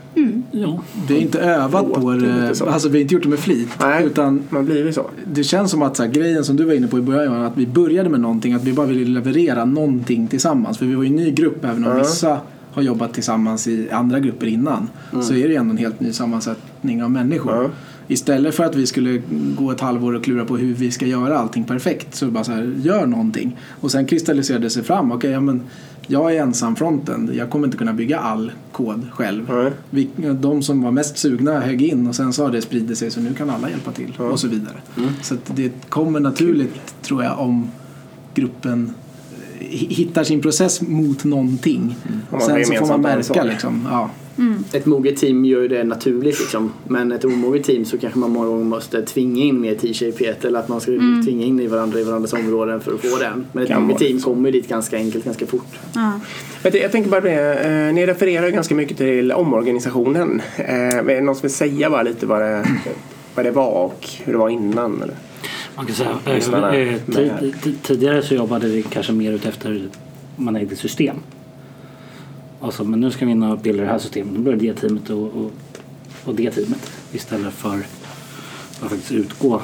Ja. Vi har inte övat på så. det. Alltså, vi har inte gjort det med flit. Nej. Utan Man blir ju så. det känns som att så här, grejen som du var inne på i början, att vi började med någonting, att vi bara ville leverera någonting tillsammans. För vi var ju en ny grupp, även om Ja. vissa har jobbat tillsammans i andra grupper innan. Så är det ändå en helt ny sammansättning av människor. Istället för att vi skulle gå ett halvår och klura på hur vi ska göra allting perfekt så bara så här, gör någonting. Och sen kristalliserade det sig fram, okej ja, men jag är ensam fronten, jag kommer inte kunna bygga all kod själv. Vi, de som var mest sugna högg in och sen så har det spridit sig så nu kan alla hjälpa till och så vidare. Så att det kommer naturligt tror jag om gruppen eh, hittar sin process mot någonting. Man Sen så får man märka liksom. Ja. Ett moget team gör ju det naturligt liksom. Men ett omoget team så kanske man många gånger måste tvinga in mer t-shapet eller att man ska tvinga in i varandra i varandras områden för att få den. Men ett Kan moget team så. kommer ju dit ganska enkelt, ganska fort. Ja. Jag, jag tänker bara det, eh, ni refererar ju ganska mycket till omorganisationen. Eh, är det någon som vill säga bara lite vad det, vad det var och hur det var innan? Eller? Man kan säga, eh, tidigare så jobbade vi kanske mer ut efter man ägde system. Alltså, men nu ska vi in och bilda det här systemet. Nu börjar det teamet och, och, och det teamet istället för att faktiskt utgå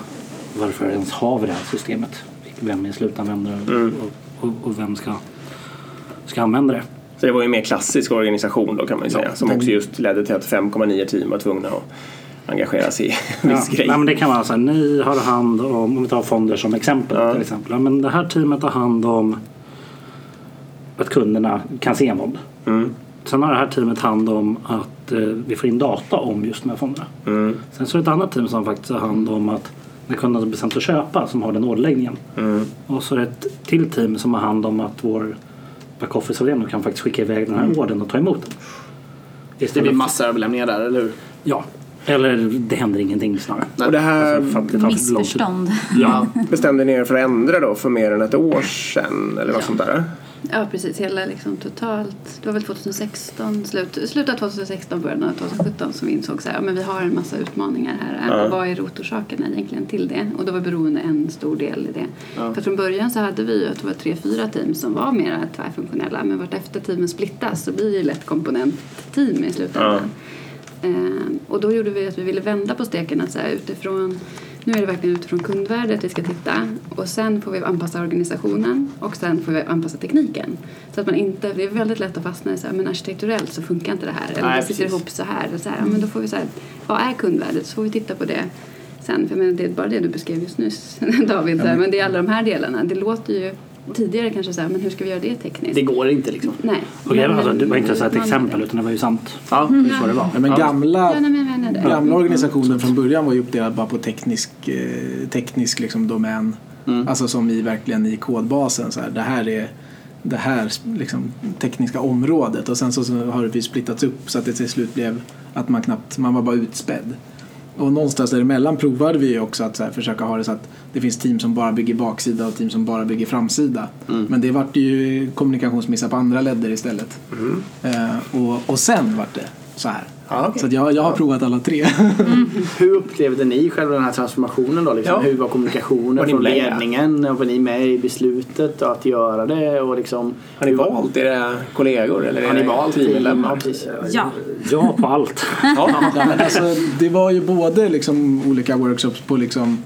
varför ens har vi det här systemet. Vem är slutanvändare Mm. och, och, och vem ska, ska använda det. Så det var ju en mer klassisk organisation då kan man ju säga. Som också just ledde till att 5,9 team var tvungna att engagera sig i en viss Ja, grej. nej, men det kan vara så här, ni har hand om, om vi tar fonder som exempel Ja. till exempel. Men det här teamet har hand om att kunderna kan se en fond. Mm. Sen har det här teamet hand om att eh, vi får in data om just de här fonderna. Mm. Sen så är det ett annat team som faktiskt har hand om att när kunderna har bestämt att köpa som har den orderläggningen. Mm. Och så är det ett till team som har hand om att vår backoffice-avdelning kan faktiskt skicka iväg den här ordern och ta emot den. Det Istället blir för- massa överlämningar där, eller hur? Ja. Eller det händer ingenting snarare. Och det här Alltså, det. Missförstånd. Ja. bestämde ni er för att ändra då för mer än ett år sedan eller något sånt där? Ja, precis. Hela liksom totalt. Det var väl 2016, slut, slutet av 2016, början av 2017 som vi insåg så här, ja, men vi har en massa utmaningar här. Ja. Vad är rotorsakerna egentligen till det? Och då var beroende en stor del i det. För från början så hade vi ju att det var tre, fyra team som var mer tvärfunktionella. Men vartefter teamen splittas så blir det lätt komponentteam i slutändan. Eh, och då gjorde vi att vi ville vända på steken att så här, utifrån nu är det verkligen utifrån kundvärdet vi ska titta och sen får vi anpassa organisationen och sen får vi anpassa tekniken. Så att man inte, det är väldigt lätt att fastna i så här, men arkitekturellt så funkar inte det här. Eller Nej, det sitter precis. ihop så här. Eller så här ja, men då får vi så här, vad är kundvärdet? Så får vi titta på det sen. För jag menar, det är bara det du beskrev just nyss David. Så här, men det är alla de här delarna. Det låter ju tidigare kanske så här, men hur ska vi göra det tekniskt? Det går inte liksom. Nej. Okej, Men- alltså, det var inte så ett exempel utan det var ju sant. Ja. Det är så det var. Ja, men gamla, Ja, nej, men det. gamla organisationen från början var ju uppdelad bara på teknisk, eh, teknisk liksom domän. Alltså som i verkligen i kodbasen. Så här, det här är det här liksom, tekniska området och sen så, så har vi splittats upp så att det till slut blev att man knappt, man var bara utspädd. Och någonstans däremellan provade vi också att här, försöka ha det så att det finns team som bara bygger baksida och team som bara bygger framsida. Men det vart ju kommunikationsmissar på andra ledder istället. Eh, och, och sen vart det så här. Ja, okej. Så att jag, jag har provat alla tre. Hur upplevde ni själva den här transformationen då? Liksom? Ja. Hur var kommunikationen Var från med? ledningen? Och Var ni med i beslutet att göra det? Och liksom, Har ni valt era kollegor eller Har ni valt teammedlemmar? Ja. Ja. På allt. Ja. Alltså, det var ju både liksom olika workshops på liksom eh,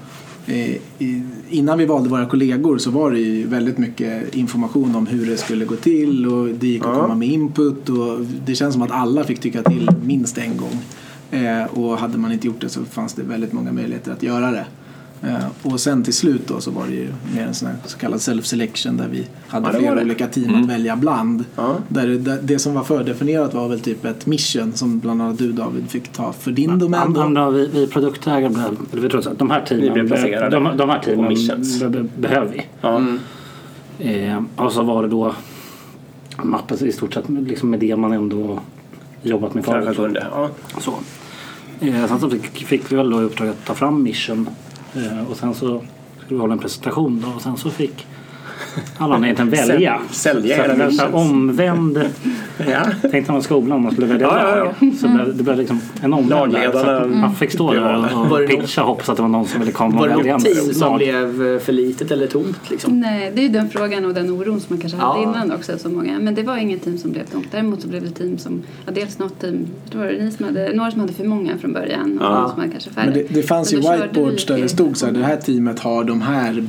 innan vi valde våra kollegor så var det ju väldigt mycket information om hur det skulle gå till och det gick att komma med input och det känns som att alla fick tycka till minst en gång. Eh, och hade man inte gjort det så fanns det väldigt många möjligheter att göra det. Eh, och sen till slut då så var det ju mer en sån här så kallad self-selection där vi hade Ja, flera det. olika team att välja bland. Ja. Där det, det som var fördefinierat var väl typ ett mission som bland annat du David fick ta för din domän. då. Andra, vi, vi produktägare blev, eller vi tror så att de här Vi teamen, blev placerade de, de här teamen missions. be, be, behöver vi. Ja. Eh, och så var det då mappet i stort sett liksom med det man ändå jobbat med förut. Ja. Så. Eh, sen så fick, fick vi väl då i uppdrag att ta fram mission Eh, och sen så skulle vi hålla en presentation då, och sen så fick alla egentligen välja. Säl- sälja var här missions. omvänd Ja. Tänkte man skolan man skulle välja Ja, ja, lag. Så det, det blev liksom en omvänd Lagledarna Man fick stå där Var och, pitcha och hoppas att det var någon som ville komma Var det något team som lag. blev eh, för litet eller tomt liksom? Nej, det är ju den frågan och den oron som man kanske hade Ja. innan också. Så många. Men det var inget team som blev tomt. Däremot så blev det team som, ja, dels något team, jag tror det var ni som hade, några som hade för många från början och Ja. några som hade kanske färre. Men det, det fanns ju då whiteboards där det stod så här, det här teamet har de här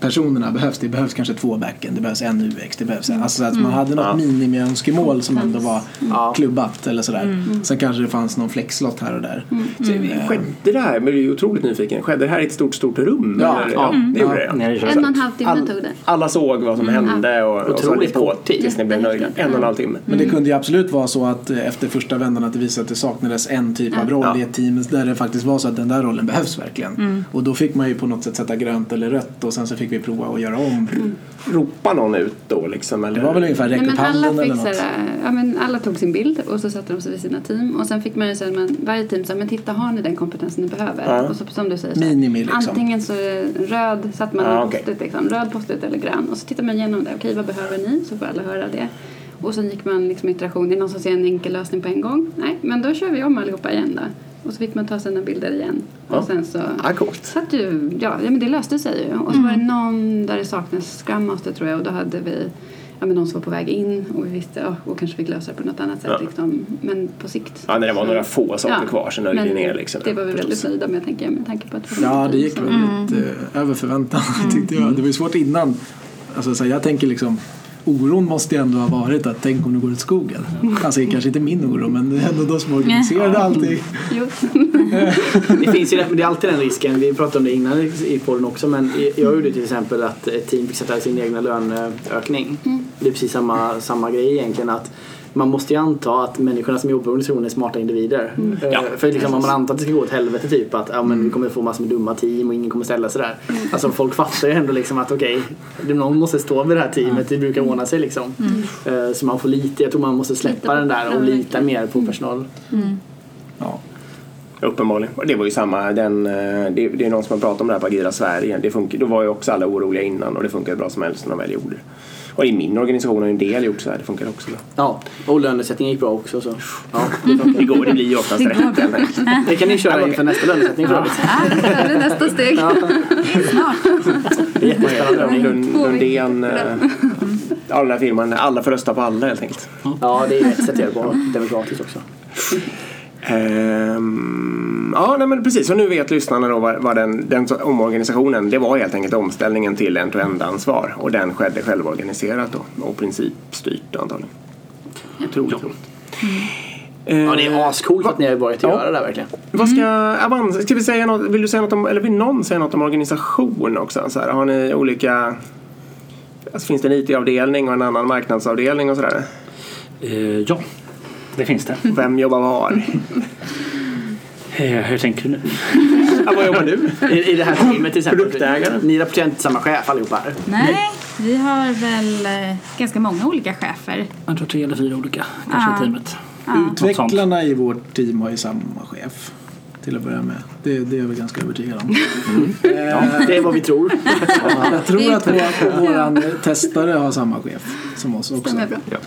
baspersonerna behövs. Det behövs kanske två backend, det behövs en UX, det behövs en. Alltså att man hade något Ja. minimiönskemål som ändå var Ja. klubbat eller sådär. Sen kanske det fanns någon flexlott här och där. Så skedde det här, men jag är otroligt nyfiken, skedde det här i ett stort, stort rum? Ja. eller? Ja. det gjorde Ja. det. I En och en halv timme tog det. Alla såg vad som hände och, och Otroligt på kort tid. tills ni blev nöjda. En och en halv timme. Men det kunde ju absolut vara så att eh, efter första vändan att det visade att det saknades en typ av roll Ja. i ett team där det faktiskt var så att den där rollen behövs verkligen. Och då fick man ju på något sätt sätta grönt eller rött och sen så fick vi prova att göra om. Ropa någon ut då liksom? Eller? Det var väl ungefär räck upp handen eller fick något. så här, ja, men alla tog sin bild och så satte de sig vid sina team. Och sen fick man ju sen, man, varje team sa, men titta har ni den kompetensen ni behöver? Ja. Och så, som du säger, så Minimi liksom. antingen så röd, satte man Ja, en okej. post-it, liksom, röd post-it eller grön. Och så tittar man igenom det, okej vad behöver ni? Så får alla höra det. Och sen gick man liksom iteration, är det någon som ser en enkel lösning på en gång? Nej, men då kör vi om allihopa igen då. Och så fick man ta sina bilder igen. Ja. Och sen så Ja, coolt. så att ju, ja, ja, men det löste sig ju. Och så var det någon där det saknades Scrum Master tror jag och då hade vi ja, men någon som var på väg in och vi visste ja, och kanske fick lösa det på något annat sätt. Ja. Liksom. Men på sikt. Ja, när det var några få saker Ja, kvar så nöjde ni ner liksom. Det var vi väldigt nöjda med tänker jag med tanke på att Ja, det gick så- väldigt eh, över förväntan tyckte jag. Det var ju svårt innan. Alltså, så här, jag tänker liksom Oron måste ju ändå ha varit att tänk om det går åt skogen. Alltså kanske inte min oro men det är ändå de som organiserade allting. Jo. Det finns ju det, men det är alltid den risken. Vi pratade om det innan i podden också men jag gjorde till exempel att ett team fick sätta sin egna löneökning. Det är precis samma, samma grej egentligen att man måste ju anta att människorna som jobbar i organisationen är smarta individer. Eh, Ja. För liksom, om man antar att det ska gå åt helvete typ att ja, men vi kommer få massor med dumma team och ingen kommer ställa sig där. Alltså folk fattar ju ändå liksom att okej, det- någon måste stå vid det här teamet, det brukar ordna sig liksom. Eh, Så man får lite, jag tror man måste släppa den där och lita mer på personal. Ja. Uppenbarligen. Och det var ju samma, den, eh, det, det är någon som har pratat om det här på Agila Sverige. Det funkar, då var ju också alla oroliga innan och det funkade bra som helst när de väl gjorde det. Och i min organisation har en del gjort så här, det funkar också bra. Ja, och lönesättningen gick bra också så. Ja, det går, det blir ju oftast rätt. Det kan ni köra inför nästa lönesättning för övrigt. Ja, det är nästa steg. Ja, det är jättespännande. Lund, Lundén, eh, ja den här firman, alla får rösta på alla helt enkelt. Ja, det är ett sätt att göra det på. Demokratiskt också. Ehm, ja, nej, men precis. Och nu vet lyssnarna då vad, vad den, den omorganisationen, det var helt enkelt omställningen till end-to-end-ansvar. Och den skedde självorganiserat då och principstyrt antagligen. Otroligt roligt. Ja, det är ascoolt att ni har börjat Ja. göra det där verkligen. Vad ska Avanza, ska vi säga något, vill du säga något om, eller vill någon säga något om organisation också? Så här, har ni olika, alltså, finns det en IT-avdelning och en annan marknadsavdelning och sådär? Eh, ja, det finns det. Vem jobbar var? Eh, hur tänker du nu? ja, vad jobbar du? I, I det här teamet till exempel. Produktägaren. Ni rapporterar inte till samma chef allihopa. Nej, vi har väl eh, ganska många olika chefer. Jag tror tre eller fyra olika kanske Ja. i teamet. Utvecklarna i vårt team har ju samma chef. Till att börja med. Det, det är väl ganska övertygad om. Ja, det är vad vi tror. Jag tror att vår, våran testare har samma chef som oss också. Stämmer bra.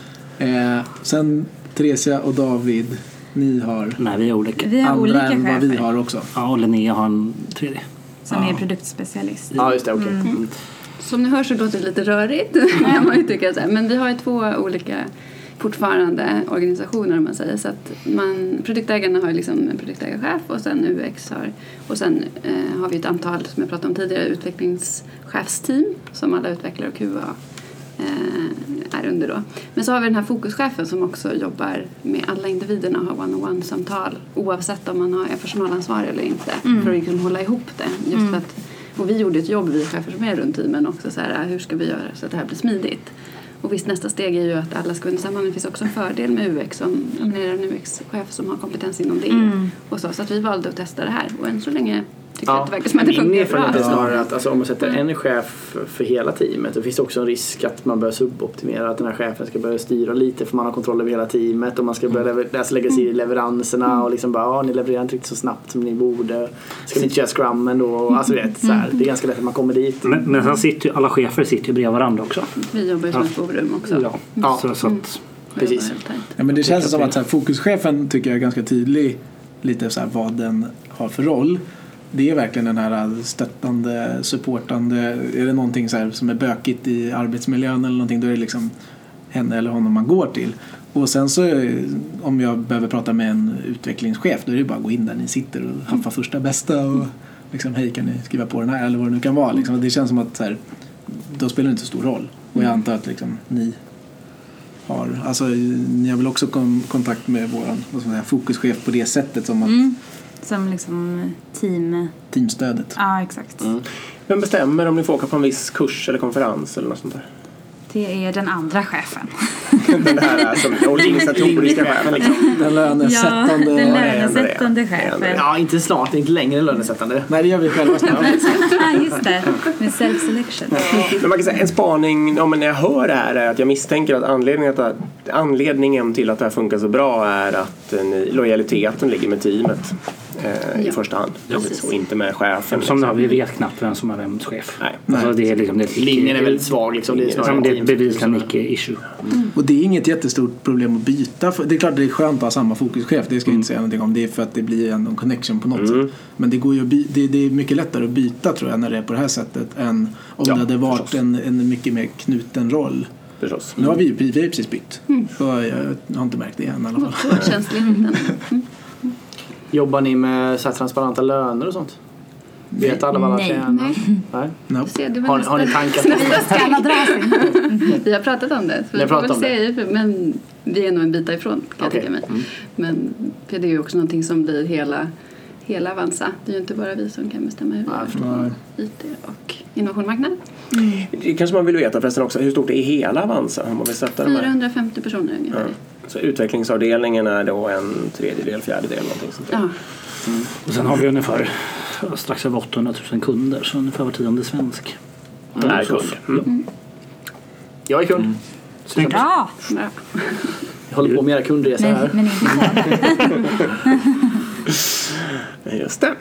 Eh, sen Theresia och David, ni har Nej, vi är olika. Vi har andra olika än vad vi chefer har också. Ja, och Linnea har en tredje. som är produktspecialist. Ja, just det. Okej. Mm. Som ni hör så låter det lite rörigt kan man ju tycka. Så här. Men vi har ju två olika fortfarande organisationer om man säger. Så att man, produktägarna har ju liksom en produktägarchef och sen UX har och sen eh, har vi ett antal som jag pratade om tidigare utvecklingschefsteam som alla utvecklare och QA är under då. Men så har vi den här fokuschefen som också jobbar med alla individerna och har one-on-one-samtal oavsett om man har- är personalansvarig eller inte för att liksom hålla ihop det. Just för att, och vi gjorde ett jobb, vi chefer som är runt teamen också, så här, hur ska vi göra så att det här blir smidigt? Och visst, nästa steg är ju att alla ska under samma, men det finns också en fördel med UX som nominerar en UX-chef som har kompetens inom det. Och så, så att vi valde att testa det här och än så länge tycker jag att det verkar som att det Min är bra. snarare att alltså, om man sätter en chef för hela teamet då finns det också en risk att man börjar suboptimera. Att den här chefen ska börja styra lite för man har kontroll över hela teamet och man ska börja lever- alltså, lägga sig i leveranserna och liksom bara ja, ni levererar inte riktigt så snabbt som ni borde. Ska ni inte köra scrum ändå? Alltså, vet, så här, det är ganska lätt att man kommer dit. Men, men sen sitter ju alla chefer sitter ju bredvid varandra också. Vi jobbar ju som ett forum också. Ja. Ja. Så, så att, Precis. Ja, men det känns som att så här, fokuschefen tycker jag är ganska tydlig lite så här, vad den har för roll. Det är verkligen den här stöttande, supportande. Är det någonting så som är bökigt i arbetsmiljön eller någonting då är det liksom henne eller honom man går till. Och sen så om jag behöver prata med en utvecklingschef då är det bara att gå in där ni sitter och haffa första bästa och liksom hej kan ni skriva på den här eller vad det nu kan vara. Liksom. Det känns som att så här, då spelar det inte så stor roll. Och jag antar att liksom, ni har, alltså ni har väl också kom, kontakt med säga, fokuschef på det sättet som att Mm. Som liksom team... teamstödet. Ja, exakt. Vem bestämmer om ni får åka på en viss kurs eller konferens eller något sånt där? Det är den andra chefen. Den här som organisatoriska chefen liksom. Den Ja, lönesättande. den det är lönesättande chefen. Ja, inte snart, inte längre lönesättande. Nej, det gör vi själva snart. Ja, just det. Med self-selection. Men man kan säga en spaning ja, men när jag hör det här är att jag misstänker att anledningen, att, anledningen till att det här funkar så bra är att eh, ni, lojaliteten ligger med teamet eh, i Ja. första hand. Precis. Och inte med chefen. som liksom. vi vet knappt vem som är vems chef. Nej. Alltså, det är liksom, det är Linjen är väldigt svag liksom. Det är snarare Som det är team- bevisligen icke-issue. Och det är inget jättestort problem att byta. Det är klart det är skönt att ha samma fokuschef. Det ska jag inte säga någonting om. Det är för att det blir en connection på något sätt. Men det, går ju att by- det, det är mycket lättare att byta tror jag när det är på det här sättet än om Ja, det hade varit förstås. en, en mycket mer knuten roll. Förstås. Nu har vi, vi har ju precis bytt. Så jag har inte märkt det än i alla fall. Otroligt känsligt. Jobbar ni med så här transparenta löner och sånt? Vet alla vad alla Nej. Nej. Nej. No. Se, det var Har, nästa. har ni tankar på det? Vi har pratat om det. Så vi har får pratat väl om se, men vi är nog en bit ifrån kan Okej. jag tycka mig. Mm. Men för det är ju också någonting som blir hela, hela Avanza. Det är ju inte bara vi som kan bestämma hur vi gör. IT och innovationmarknad. Det kanske man vill veta förresten också. Hur stort är hela Avanza? Om man vill sätta de här. 450 personer ungefär. Ja. Så utvecklingsavdelningen är då en tredjedel, fjärdedel någonting sånt där. Ja. Och sen har vi ungefär strax över 800 000 kunder, så ungefär var tionde svensk. Är kund. Mm. Jag är kund. Snyggt. Bra! Bra. Jag håller på med era kundresor Men, här. men inte så. Just det.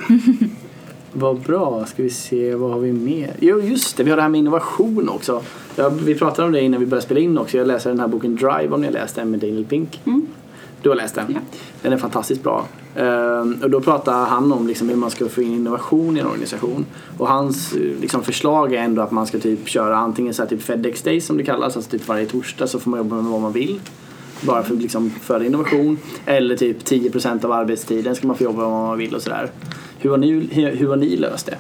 Vad bra, ska vi se, vad har vi mer? Jo just det, vi har det här med innovation också. Ja, vi pratade om det innan vi började spela in också. Jag läser den här boken Drive om ni har läst den med Daniel Pink. Du har läst den? Ja. Den är fantastiskt bra. Ehm, och då pratar han om liksom hur man ska få in innovation i en organisation. Och hans eh, liksom, förslag är ändå att man ska typ köra antingen så här typ Fedex Days som det kallas, alltså typ varje torsdag så får man jobba med vad man vill. Bara för liksom föra innovation. Eller typ 10% av arbetstiden ska man få jobba med vad man vill och sådär. Hur har ni, hur, har ni löst det?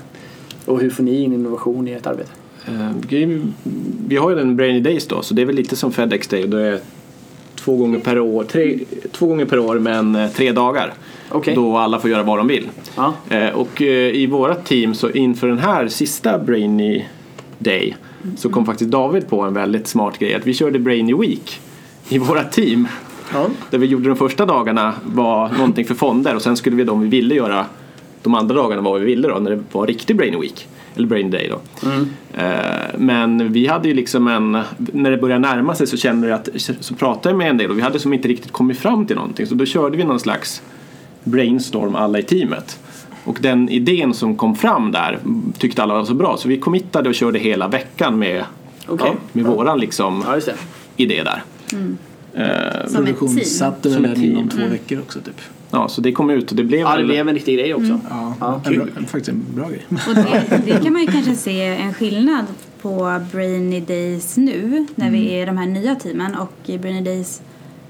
Och hur får ni in innovation i ert arbete? Eh, Vi har ju den Brainy Days då, så det är väl lite som Fedex Day. Det är två gånger per år, tre, två gånger per år men eh, tre dagar. Okej. Då alla får göra vad de vill. Ja. Eh, Och i vårat team så inför den här sista Brainy Day så kom faktiskt David på en väldigt smart grej. Att vi körde Brainy Week i vårat team. Där vi gjorde de första dagarna var någonting för fonder och sen skulle vi de vi ville göra de andra dagarna vad vi ville då när det var riktig Brainy Week. Eller Brain Day då. Eh, Men vi hade ju liksom en, när det började närma sig så kände jag att, så pratade jag med en del och vi hade som inte riktigt kommit fram till någonting. Så då körde vi någon slags brainstorm alla i teamet. Och den idén som kom fram där tyckte alla var så bra så vi committade och körde hela veckan med, Okej. ja, med våran liksom Ja, just det. idé där. Eh, Som ett team. Produktionssatte Som ett team. inom två veckor också typ. Ja, så det kom ut och det blev Ja, det blev en riktig grej också. Ja, Ja, en bra, faktiskt en bra grej. Och det, det kan man ju kanske se en skillnad på Brainy Days nu när vi är i de här nya teamen och i Brainy Days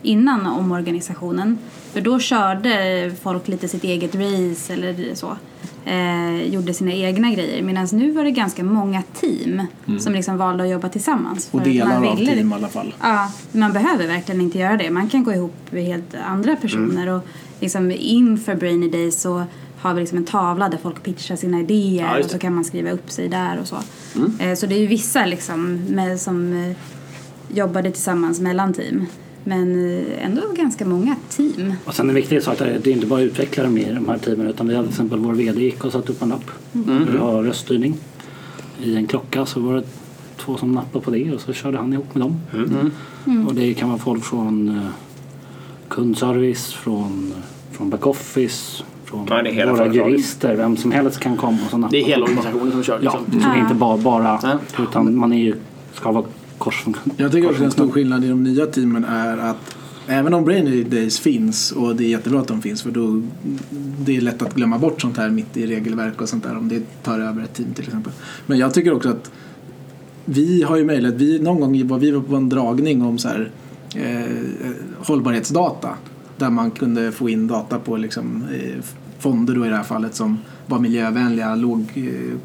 innan omorganisationen. För då körde folk lite sitt eget race eller så. Eh, gjorde sina egna grejer. Medan nu var det ganska många team som liksom valde att jobba tillsammans. Och delar av team i alla fall. Ja, man behöver verkligen inte göra det. Man kan gå ihop med helt andra personer. Mm. Och liksom inför Brainy Days så har vi liksom en tavla där folk pitchar sina idéer Ja, och så kan man skriva upp sig där och så. Mm. Eh, Så det är ju vissa liksom med, som eh, jobbade tillsammans mellan team. Men eh, ändå ganska många team. Och sen en viktig sak är att det är inte bara utvecklare med i de här teamen utan vi hade till exempel vår VD gick och satte upp en lapp. Vi har röststyrning i en klocka så var det två som nappade på det och så körde han ihop med dem. Och det kan vara folk från eh, kundservice, från, från backoffice, från Ja, det är hela våra jurister. Vem som helst kan komma och så nappa Det är hela organisationen som kör Ja, liksom. så det är inte bara, bara Ja. utan man är ju, ska vara korsfunktion. Jag tycker också en stor skillnad i de nya teamen är att även om Brainy Days finns och det är jättebra att de finns för då det är lätt att glömma bort sånt här mitt i regelverk och sånt där om det tar över ett team till exempel. Men jag tycker också att vi har ju möjlighet, vi, någon gång var vi var på en dragning om så här, eh, hållbarhetsdata där man kunde få in data på liksom, eh, fonder då i det här fallet som var miljövänliga, låg eh,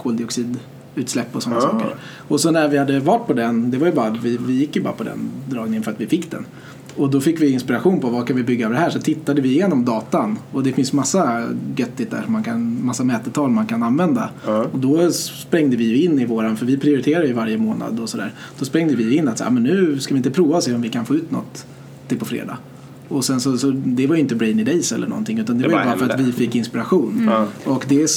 koldioxidutsläpp och sådana Ah. saker. Och så när vi hade varit på den, det var ju bara, vi, vi gick ju bara på den dragningen för att vi fick den. Och då fick vi inspiration på vad kan vi bygga av det här så tittade vi igenom datan och det finns massa göttigt där, man kan, massa mätetal man kan använda. Och då sprängde vi ju in i våran, för vi prioriterar ju varje månad och sådär. Då sprängde vi in att så, här, men nu ska vi inte prova och se om vi kan få ut något till på fredag. Och sen så, så det var ju inte Brainy Days eller någonting utan det, Det var ju bara bara för att vi fick inspiration. Ja. Och det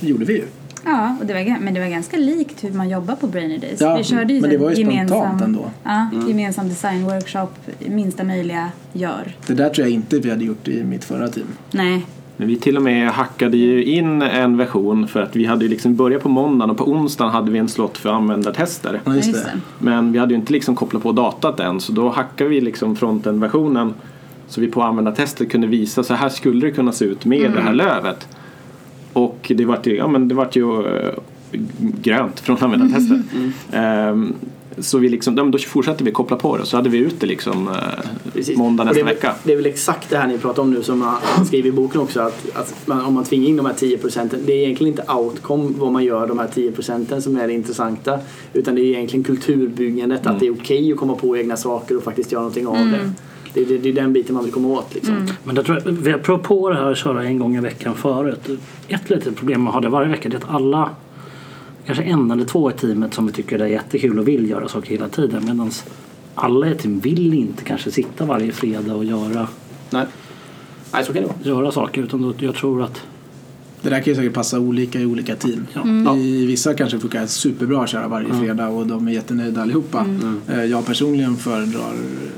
gjorde vi ju. Ja, och det var, men det var ganska likt hur man jobbar på Brainy Days. Ja, vi körde ju men det en var ju gemensam, spontant ändå. Ja, gemensam designworkshop, minsta möjliga gör. Det där tror jag inte vi hade gjort i mitt förra team. Nej, Men vi till och med hackade ju in en version för att vi hade ju liksom börjat på måndagen och på onsdagen hade vi en slott för användartester. Ja. Men vi hade ju inte liksom kopplat på datat än så då hackade vi liksom fronten-versionen så vi på användartestet kunde visa så här skulle det kunna se ut med det här lövet. Och det vart ju, ja, men det vart ju eh, grönt från användartestet. Ehm, så vi liksom, ja, då fortsatte vi koppla på det. Så hade vi ut det liksom eh, måndag nästa det är, väl- vecka. Det är väl exakt det här ni pratar om nu som han skriver i boken också att, att man, om man tvingar in de här 10 procenten det är egentligen inte outcome vad man gör de här 10 procenten som är det intressanta utan det är egentligen kulturbyggandet att det är okej att komma på egna saker och faktiskt göra någonting av det. Det, det. det är den biten man vill komma åt liksom. Men det tror jag, vi har provat på det här att köra en gång i veckan förut. Ett litet problem med att ha det varje vecka det är att alla, kanske en eller två i teamet som vi tycker det är jättekul och vill göra saker hela tiden medan alla i team vill inte kanske sitta varje fredag och göra, Nej. Nej, så kan det vara. göra saker utan då, jag tror att Det där kan ju säkert passa olika i olika team. Ja. I vissa kanske funkar superbra att köra varje fredag och de är jättenöjda allihopa. Eh, Jag personligen föredrar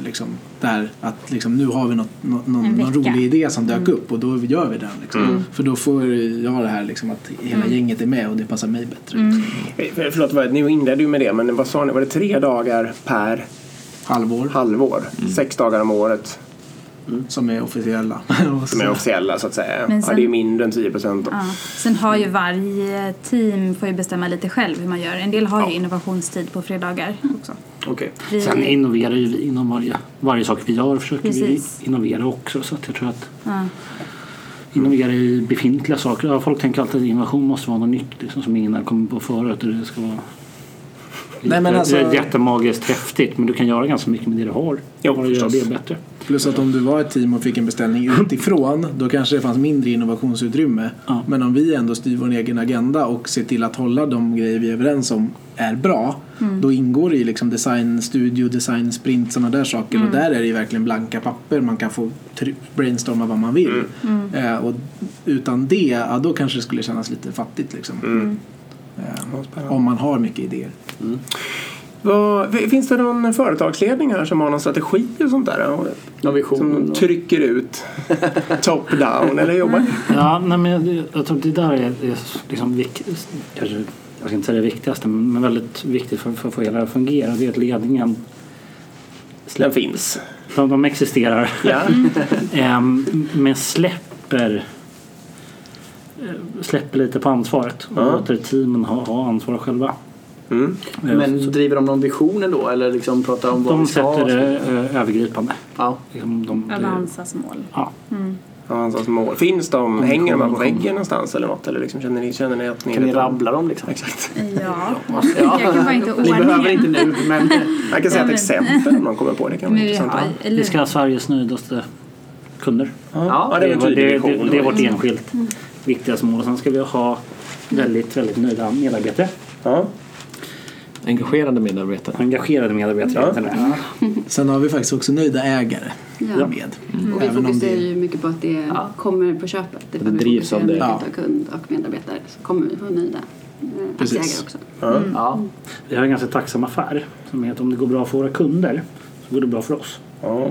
liksom det här att liksom, nu har vi något, nå- någon, någon rolig idé som dök upp och då gör vi den. Liksom. För då får jag det här liksom, att hela gänget är med och det passar mig bättre. Liksom. Eh, för- Förlåt, ni inledde ju med det, men vad sa ni? Var det tre dagar per Halvår halvår? Sex dagar om året som är officiella. Som är officiella så att säga. Men ja, sen- det är mindre än 10 procent. Ja. Sen har ju varje team får ju bestämma lite själv hur man gör. En del har ju innovationstid på fredagar också. Vi, sen innoverar ju vi inom varje, varje sak vi gör försöker Precis. vi innovera också så att jag tror att ja. innovera i befintliga saker. Ja, folk tänker alltid att innovation måste vara något nytt liksom, som ingen har kommit på förut. och Det ska vara Nej, men alltså- det är jättemagiskt häftigt men du kan göra ganska mycket med det du har. Jo, Bara göra det bättre. Plus att om du var ett team och fick en beställning utifrån då kanske det fanns mindre innovationsutrymme. Ja. Men om vi ändå styr vår egen agenda och ser till att hålla de grejer vi är överens om är bra då ingår det i liksom design studio, design sprint, sådana där saker och där är det ju verkligen blanka papper. Man kan få brainstorma vad man vill. Eh, och utan det, ja, då kanske det skulle kännas lite fattigt liksom. Eh, om man har mycket idéer. Vad, finns det någon företagsledning här som har någon strategi och sånt där? Någon vision. Som trycker ut top down eller jobbar? Ja, nej, men jag, jag tror det där är, är liksom kanske, jag ska inte säga det viktigaste men väldigt viktigt för, för att få hela det att fungera. Det är att ledningen Den finns. de, de existerar Ja. Ehm, men släpper släpper lite på ansvaret och Ja. låter teamen ha, ha ansvar själva. Mm. Men driver de någon vision då eller liksom pratar om vad De vi ska ha? sätter det eh, övergripande. Ja. Liksom de, Avanzas mål. ja. Avanzas mål. Finns de, hänger de här på väggen någonstans eller något? Eller liksom, känner, ni, känner ni att ni Kan ni rabbla dem liksom? Exakt. Ja. Ja. Jag kan bara inte Ni behöver ordningen. inte nu men Jag kan säga ett exempel om någon kommer på det. kan vara vi intressant. har, eller Vi ska ha Sveriges nöjdaste kunder. Ja, det Det är det, det, det är vårt enskilt viktigaste mål. Och sen ska vi ha väldigt, väldigt nöjda medarbetare. Ja. Engagerade medarbetare. Engagerade medarbetare. Ja. Sen har vi faktiskt också nöjda ägare Ja. med. Och vi fokuserar det- ju mycket på att det kommer på köpet. Det, Det drivs av det. Ja. av kund och medarbetare så kommer vi få nöjda eh, Precis. aktieägare också. Ja. ja. Vi har en ganska tacksam affär. Som att om det går bra för våra kunder så går det bra för oss. Ja.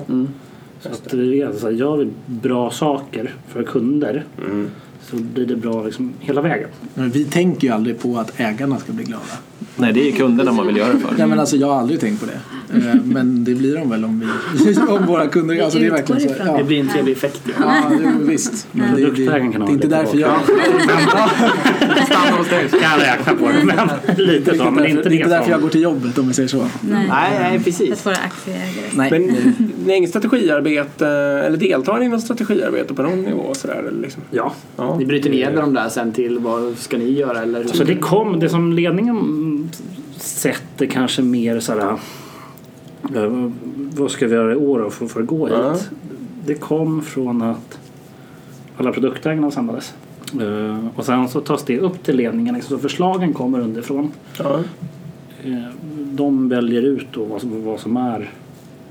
Så att vi vet att gör vi bra saker för kunder Mm. Så blir det bra liksom hela vägen. Men vi tänker ju aldrig på att ägarna ska bli glada. Nej, det är kunderna man vill göra det för. Nej men alltså jag har aldrig tänkt på det. Eh, Men det blir de väl om, vi, om våra kunder... Alltså det är verkligen så. Ja, Det blir en trevlig effekt. Ja. ja det, visst. Men det, det, det ha är inte därför jag... Stanna hos dig. Kan jag räkna på det, men lite så. Men det är inte det är inte det därför jag går till jobbet om vi säger så. Nej. Nej, För att precis. våra aktieägare. Nej. Men ni har inget strategiarbete eller deltar ni i något strategiarbete på någon nivå? Sådär, eller liksom? Ja. ja. Ni bryter ner de där sen till vad ska ni göra eller? Så det kom, det som ledningen sätter kanske mer sådär eh, vad ska vi göra i år då för, för att gå hit? Ja. Det kom från att alla produktägarna samlades. Eh, och sen så tas det upp till ledningen, liksom, så förslagen kommer underifrån. Ja. Eh, de väljer ut då vad som, vad som är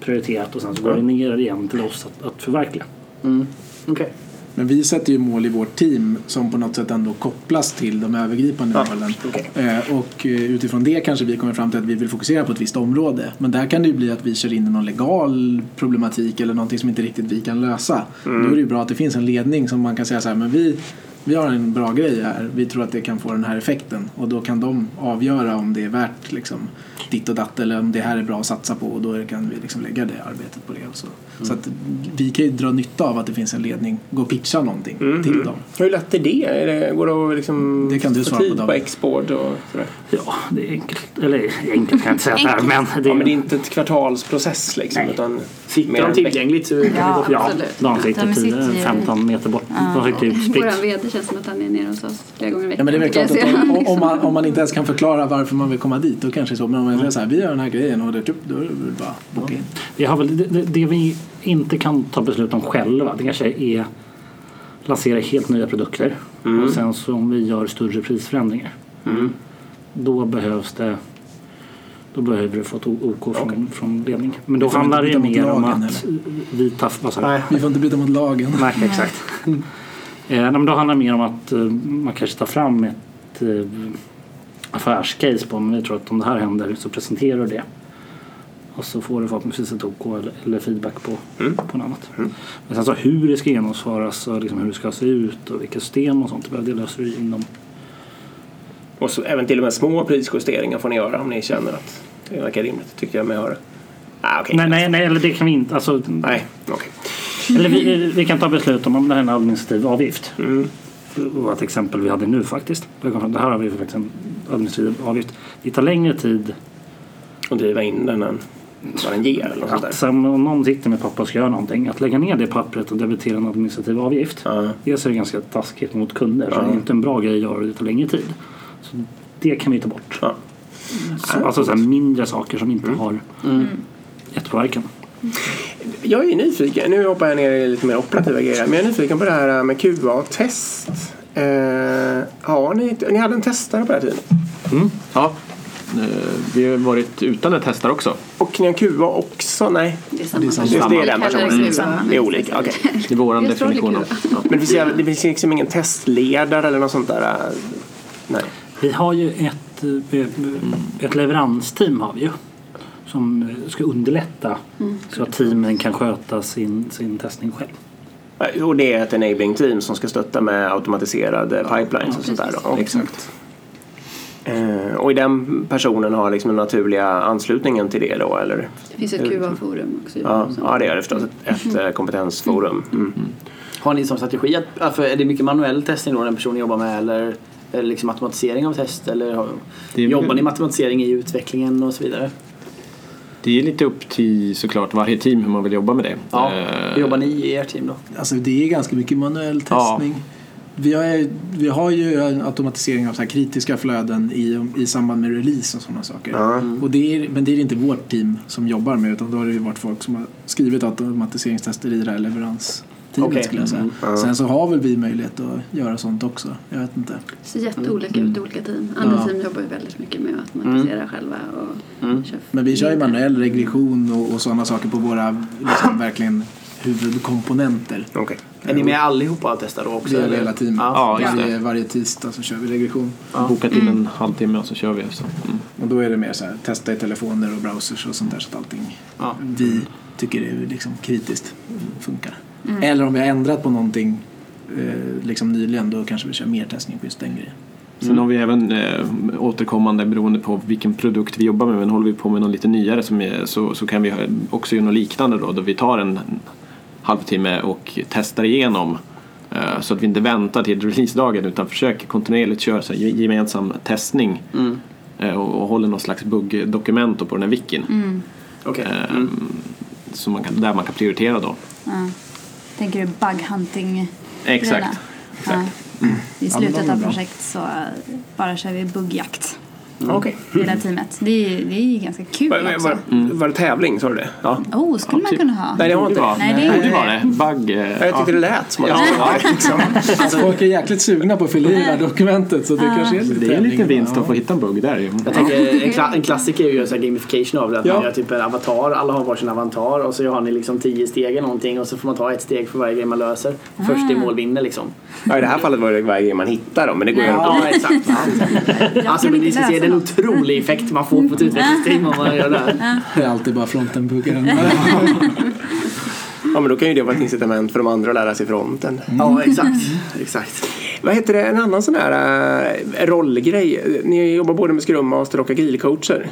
prioriterat och sen så går det ner igen till oss att, att förverkliga. Mm. Okej. Men vi sätter ju mål i vårt team som på något sätt ändå kopplas till de övergripande Ja, målen. okej. Eh, Och eh, utifrån det kanske vi kommer fram till att vi vill fokusera på ett visst område. Men där kan det ju bli att vi kör in i någon legal problematik eller någonting som inte riktigt vi kan lösa. Mm. Då är det ju bra att det finns en ledning som man kan säga så här, men vi, vi har en bra grej här. Vi tror att det kan få den här effekten. Och då kan de avgöra om det är värt liksom, ditt och datt eller om det här är bra att satsa på. Och då kan vi liksom lägga det arbetet på det. Och så. så att vi kan ju dra nytta av att det finns en ledning. Gå och pitcha någonting till dem. Hur lätt är det? Är det går det att liksom Det kan du svara på, tid på export och sådär? Ja, det är enkelt. Eller enkelt kan jag inte säga att det är, men det Ja, men det är är... inte ett kvartalsprocess liksom. Nej. Utan Sitter de en tillgängligt så kan vi Ja. gå fram. Ja, Absolut. de sitter De sitter ju- 10-15 meter bort. De sitter ju spritt. Känns som att han är nere hos oss flera gånger i Ja, veckan. men det är klart Jag att om, om, man, om man inte ens kan förklara varför man vill komma dit då kanske så. Men om man säger så här, vi gör den här grejen och det, typ, då är det bara boka in. Vi har väl, det, det, vi inte kan ta beslut om själva det kanske är lansera helt nya produkter och sen så om vi gör större prisförändringar då behövs det då behöver du få ett OK från, från ledning. Men då handlar det inte ju mer om att vi tar... Vad? Nej. Vi får inte byta mot lagen. Nej, exakt. Eh, men då handlar det mer om att eh, man kanske tar fram ett eh, affärscase på men vi tror att om det här händer så presenterar du det. Och så får du förhoppningsvis ett OK eller, eller feedback på, på något annat. Men sen så hur det ska genomföras och liksom hur det ska se ut och vilka system och sånt, det löser du inom Och så även till och med små prisjusteringar får ni göra om ni känner att det verkar rimligt. Tyckte jag mig höra. Ah, okej. Nej, nej, nej, eller det kan vi inte. Alltså, Nej, okej. Eller vi, vi kan ta beslut om om det här är en administrativ avgift. Mm. Det var ett exempel vi hade nu faktiskt. Det här har vi faktiskt en administrativ avgift. Det tar längre tid Och driva in den än vad den ger eller något sånt där. att sen om någon sitter med papper och ska göra någonting. Att lägga ner det pappret och debitera en administrativ avgift. Ja. Dels är det ganska taskigt mot kunder så Ja. det är inte en bra grej att göra och det tar längre tid. Så det kan vi ta bort. Ja. Så, alltså så här mindre saker som inte har jättepåverkan. Jag är nyfiken, nu hoppar jag ner i lite mer operativa grejer, men jag är nyfiken på det här med QA-test. Eh, har ni, ni hade en testare på det här tiden? Ja. Eh, Vi har varit utan en testare också. Och ni har QA också? Nej, Det är samma. Det är samma. det är den personen. Men- Det är olika, okej. Det är vår definition av. Ja. Men det finns, det finns liksom ingen testledare eller något sånt där? eh, Nej. Vi har ju ett, eh, ett leveransteam har vi ju. Som eh, ska underlätta så att teamen kan sköta sin, sin testning själv. Eh, Och det är ett enabling team som ska stötta med automatiserade pipelines och sånt där då? Exakt. Eh, Och i den personen har liksom den naturliga anslutningen till det då eller? Det finns ett QA-forum också. Ja, ja det är det förstås. Ett, ett eh, kompetensforum. Mm. Har ni som strategi att, ja, för är det mycket manuell testning då den personen jobbar med eller Är det liksom automatisering av test eller jobbar ni med automatisering i utvecklingen och så vidare? Det är lite upp till såklart varje team hur man vill jobba med det. Ja. Eh, Hur jobbar ni i ert team då? Alltså det är ganska mycket manuell Ja. testning. Vi, har, vi har ju en automatisering av så här kritiska flöden i, i samband med release och sådana saker. Och det är, men det är inte vårt team som jobbar med utan då har det ju varit folk som har skrivit automatiseringstester i det här leveransteamet Okej. skulle jag säga. Sen så har väl vi möjlighet att göra sånt också. Jag vet inte. Det ser jätteolika ut i olika team. Andra Ja. team jobbar ju väldigt mycket med att automatisera själva. Och kör Men vi kör ju manuell regression och, och sådana saker på våra liksom, verkligen huvudkomponenter. Okej. Är ni med allihopa och testar då också? Det är eller? hela teamet. Ja. Ja, varje, tisdag så kör vi regression. Bokat in en halvtimme och så kör vi. Så. Mm. Och då är det mer så här, testa i telefoner och browsers och sånt där så att allting Ja. vi tycker är liksom kritiskt funkar. Eller om vi har ändrat på någonting eh, liksom nyligen då kanske vi kör mer testning på just den grejen. Sen har vi även eh, återkommande beroende på vilken produkt vi jobbar med. Men håller vi på med något lite nyare som är, så, så kan vi ha- också göra något liknande då. Då vi tar en, halvtimme och testar igenom. Eh, så att vi inte väntar till releasedagen utan försöker kontinuerligt köra så här, ge- gemensam testning. Mm. Eh, och, och håller något slags buggdokument på den här wikin. Okej. Eh, Mm. så man kan, där man kan prioritera då. Tänker du bug hunting? Exakt. I Ja, men de slutet av projekt så bara kör vi buggjakt. Okej. Hela teamet. Det är, det är ganska kul Var, var, också. var, var det tävling, sa du det? Ja. Oh, skulle man typ. kunna ha. Nej, det har inte vara. Nej, det inte vara det. det. Bugg. eh, Jag tyckte det lät som att det skulle vara liksom. Alltså, folk är jäkligt sugna på att fylla i det här dokumentet så det kanske är lite Det är en liten vinst att få hitta en bugg där. Jag tänker, en, kla- en klassiker är ju så här gamification av det. Att Ja. man gör typ en avatar, alla har varsin avatar och så har ni liksom tio steg eller någonting och så får man ta ett steg för varje grej man löser. Först i mål vinner liksom. Ja, I det här fallet var det varje grej man hittar dem, men det går ju att Ja, exakt. Alltså, kan men ni inte ska se dem. otrolig effekt man får på ett utvecklingsteam om man gör det. här. Det är alltid bara fronten-buggaren. Ja, men då kan ju det vara ett incitament för de andra att lära sig fronten. Ja, exakt. exakt. Vad heter det, en annan sån här äh, rollgrej? Ni jobbar både med Scrum Master och agilcoacher.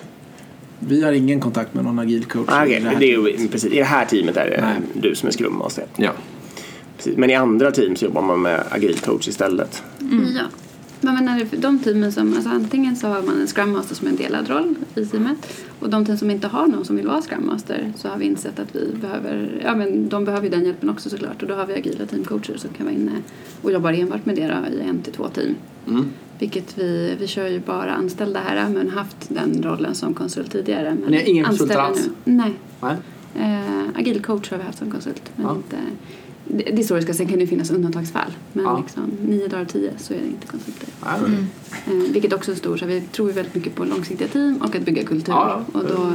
Vi har ingen kontakt med någon agil coach. Ah, okay. det här det är ju, precis, I det här teamet är det Nej. du som är Scrum Master. Ja. Precis. Men i andra team så jobbar man med agilcoach istället. Ja. Men men när det, de teamen som, alltså antingen så har man en Scrum Master som är en delad roll i teamet och de team som inte har någon som vill vara Scrum Master så har vi insett att vi behöver, ja men de behöver ju den hjälpen också såklart och då har vi agila teamcoacher som kan vara inne och jobbar enbart med det då, i en till två team. Mm. Vilket vi, vi kör ju bara anställda här men haft den rollen som konsult tidigare. Men Ni har ingen anställer alls? Nu. Nej. Nej. Eh, agil coach har vi haft som konsult. Men Ja. inte, det, är så det ska, sen kan det finnas undantagsfall. Men Ja. liksom, nio dagar av tio så är det inte konsulter. Ja, Eh, vilket också är stort. Så vi tror ju väldigt mycket på långsiktiga team och att bygga kultur. Ja. Och då eh,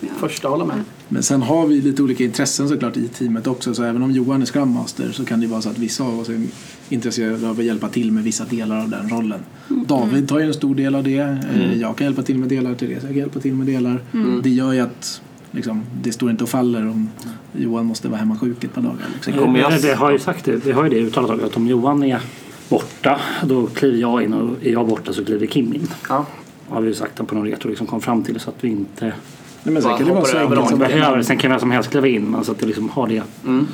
vi ha... Första håller med. Men sen har vi lite olika intressen såklart i teamet också. Så även om Johan är Scrum Master så kan det vara så att vissa av oss är intresserade av att hjälpa till med vissa delar av den rollen. David tar ju en stor del av det. Eh, Jag kan hjälpa till med delar. Therese kan hjälpa till med delar. Det gör ju att liksom, det står inte och faller om Johan måste vara hemma sjuk ett par dagar. Liksom. Kommer jag... Det, det har ju sagt det, det har ju det uttalat också, att om Johan är borta då kliver jag in och är jag borta så kliver Kim in. Ja. Har vi ju sagt på någon retro liksom kom fram till så att vi inte Nej, men sen Bara kan det vara så enkelt som behöver. Sen kan vem som helst kliva in men så att vi liksom har det.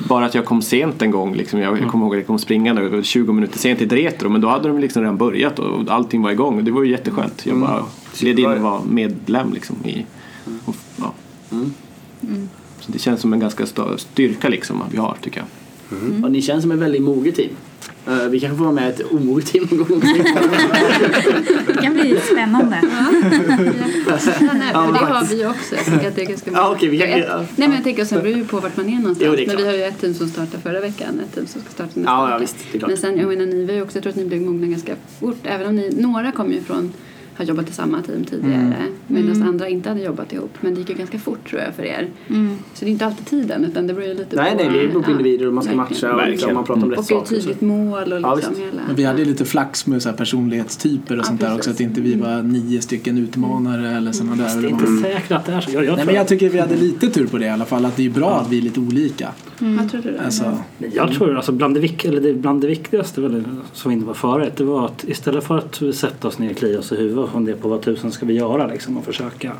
Bara att jag kom sent en gång. Liksom. Jag, jag kommer ihåg att jag kom springande över 20 minuter sent till retro. Men då hade de liksom redan börjat och allting var igång. Och det var ju jätteskönt. Jag bara gled in och var medlem liksom. I, och, ja. Så det känns som en ganska styrka liksom vi har tycker jag. Och ni känns som ett väldigt moget team. Eh, vi kanske får vara med ett omoget team någon gång. Det kan bli spännande. Ja, nej, det har vi också. Jag tänker att det är ganska Ja, okej, vi kan- Ett- ja. Nej men jag tänker sen beror det ju på vart man är någonstans. Jo, är men vi har ju ett team som startade förra veckan, ett team som ska starta nästa Ja, vecka. ja, visst, det är klart. Men sen, jag menar ni ju också, jag tror att ni blev mogna ganska fort. Även om ni, några kom ju från har jobbat i samma team tidigare Mm. medan andra inte hade jobbat ihop. Men det gick ju ganska fort tror jag för er. Så det är inte alltid tiden utan det beror ju lite Nej, på... nej, det beror på ja, individer och man ska matcha och liksom, man pratar om rätt Och ett saker. tydligt mål och Ja, liksom visst. hela... Men vi hade lite flax med så här personlighetstyper och Ja, sånt där precis. också. Att inte vi var nio stycken utmanare eller sådana där. Det är inte säkert att det är så. Jag, jag, Nej, men jag tycker vi hade lite tur på det i alla fall. Att det är bra att vi är lite olika. Vad tror du? Alltså, jag tror alltså bland det, vik- eller det, bland det viktigaste väl, som vi inte var förut det var att istället för att sätta oss ner, klia oss i huvudet och fundera på vad tusen ska vi göra liksom, och försöka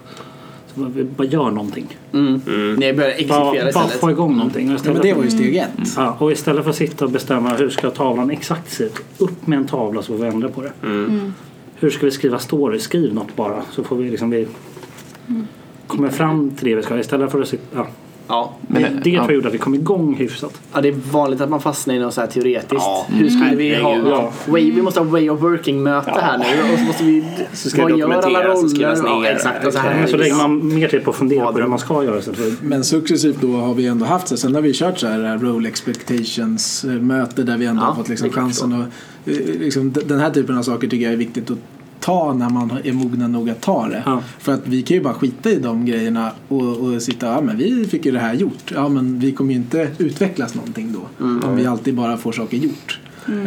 så vi bara gör någonting. Mm. Ni börjar Bara, exekvera bara istället. få igång någonting. Och Ja, istället men det var ju steg ett. Ja, och istället för att sitta och bestämma hur ska tavlan exakt se ut. Upp med en tavla så får vi ändra på det. Hur ska vi skriva story? Skriv något bara så får vi liksom vi kommer fram till det vi ska istället för att sitta... Ja. Ja. Men, det det ja. tror jag gjorde att vi kom igång hyfsat. ja, det är vanligt att man fastnar i något så här teoretiskt. Ja. Hur skulle vi ha... Herregud. Ja. Way, vi måste ha way of working-möte här nu. Och så måste vi... Så ska vad gör alla dokumenteras och skrivas roller? ner. Ja, exakt. Och så här. Så lägger man mer tid på att fundera på hur man ska göra för Men successivt då har vi ändå haft så. Sen har vi kört så här role expectations eh, där vi ändå Ja, har fått liksom chansen att eh, liksom, den här typen av saker tycker jag är viktigt att ta när man är mogna nog att ta det. Ja. För att vi kan ju bara skita i de grejerna och, och sitta, ja men vi fick ju det här gjort. Ja men vi kommer ju inte utvecklas någonting då. Om vi alltid bara får saker gjort.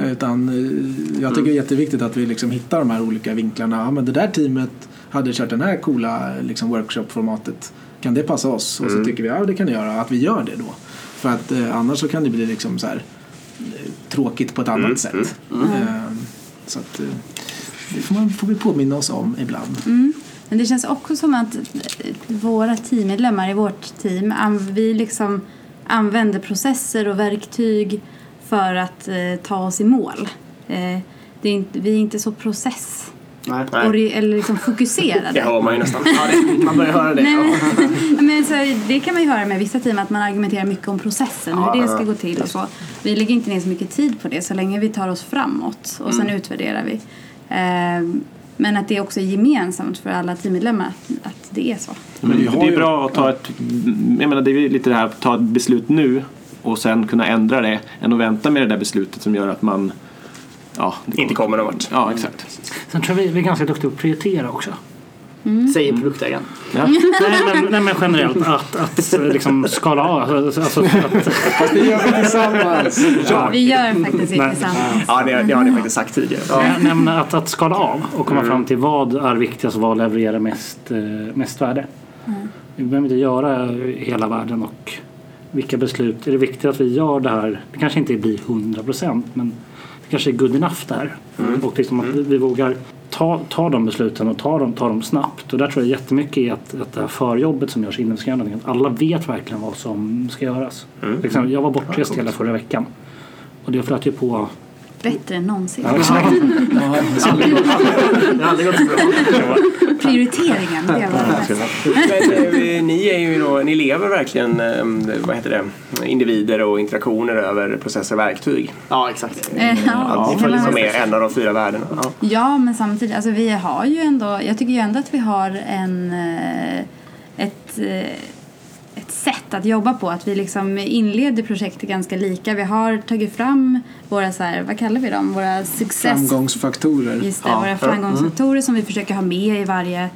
Utan eh, jag tycker det är jätteviktigt att vi liksom hittar de här olika vinklarna. Ja men det där teamet hade kört den här coola liksom, workshop-formatet. Kan det passa oss? Och så tycker vi, ja det kan det göra. Att vi gör det då. För att eh, annars så kan det bli liksom så här eh, tråkigt på ett annat sätt. Eh, så att eh, det får, man, får vi påminna oss om ibland. Men det känns också som att eh, våra teammedlemmar i vårt team, vi liksom använder processer och verktyg för att eh, ta oss i mål. Eh, det är inte, vi är inte så process Nej. Nej. eller liksom fokuserade. Det hör man ju nästan. Ja, det, man börjar höra det. Nej, Ja. men, men så, det kan man ju höra med vissa team att man argumenterar mycket om processen, hur det ska gå till och så. Vi lägger inte ner så mycket tid på det så länge vi tar oss framåt och sen utvärderar vi. Ehm, men att det också är gemensamt för alla teammedlemmar att- det är så. Men har det är bra att ta ett, jag menar det är lite det här att ta ett beslut nu och sen kunna ändra det än att vänta med det där beslutet som gör att man ja, det Inte kommer någon vart. Ja, exakt. Sen tror jag vi, vi är ganska duktiga på att prioritera också. Säger produktägaren. Ja. nej, men, nej men generellt att, att liksom skala av. Alltså, att, Fast det gör vi tillsammans. Vi gör faktiskt det tillsammans. Ja, det, det har ni faktiskt sagt tidigare. nej, nej, men att, att skala av och komma fram till vad är viktigast och vad levererar mest, eh, mest värde. Vi behöver inte göra hela världen och vilka beslut. Är det viktigt att vi gör det här? Det kanske inte blir 100 procent men kanske är good enough där. Och liksom att vi, vi vågar ta, ta de besluten och ta dem, ta dem snabbt. Och där tror jag jättemycket är att, att det här förjobbet som görs innan vi ska göra någonting. Att alla vet verkligen vad som ska göras. Till exempel, jag var bortrest hela förra veckan. Och det flöt ju på Bättre än någonsin. Ja, exakt. Det har aldrig gått så bra. Prioriteringen, det var det eh, ni är ju då, ni lever verkligen, eh, vad heter det, individer och interaktioner över processer och verktyg. Ja, exakt. Eh, Ja, Som väl är en av de fyra värdena. Ja. Ja, men samtidigt, alltså vi har ju ändå, jag tycker ju ändå att vi har en, ett, ett sätt att jobba på. Att vi liksom inleder projektet ganska lika. Vi har tagit fram våra, så här, vad kallar vi dem, våra success... Framgångsfaktorer. Just det, våra framgångsfaktorer som vi försöker ha med i varje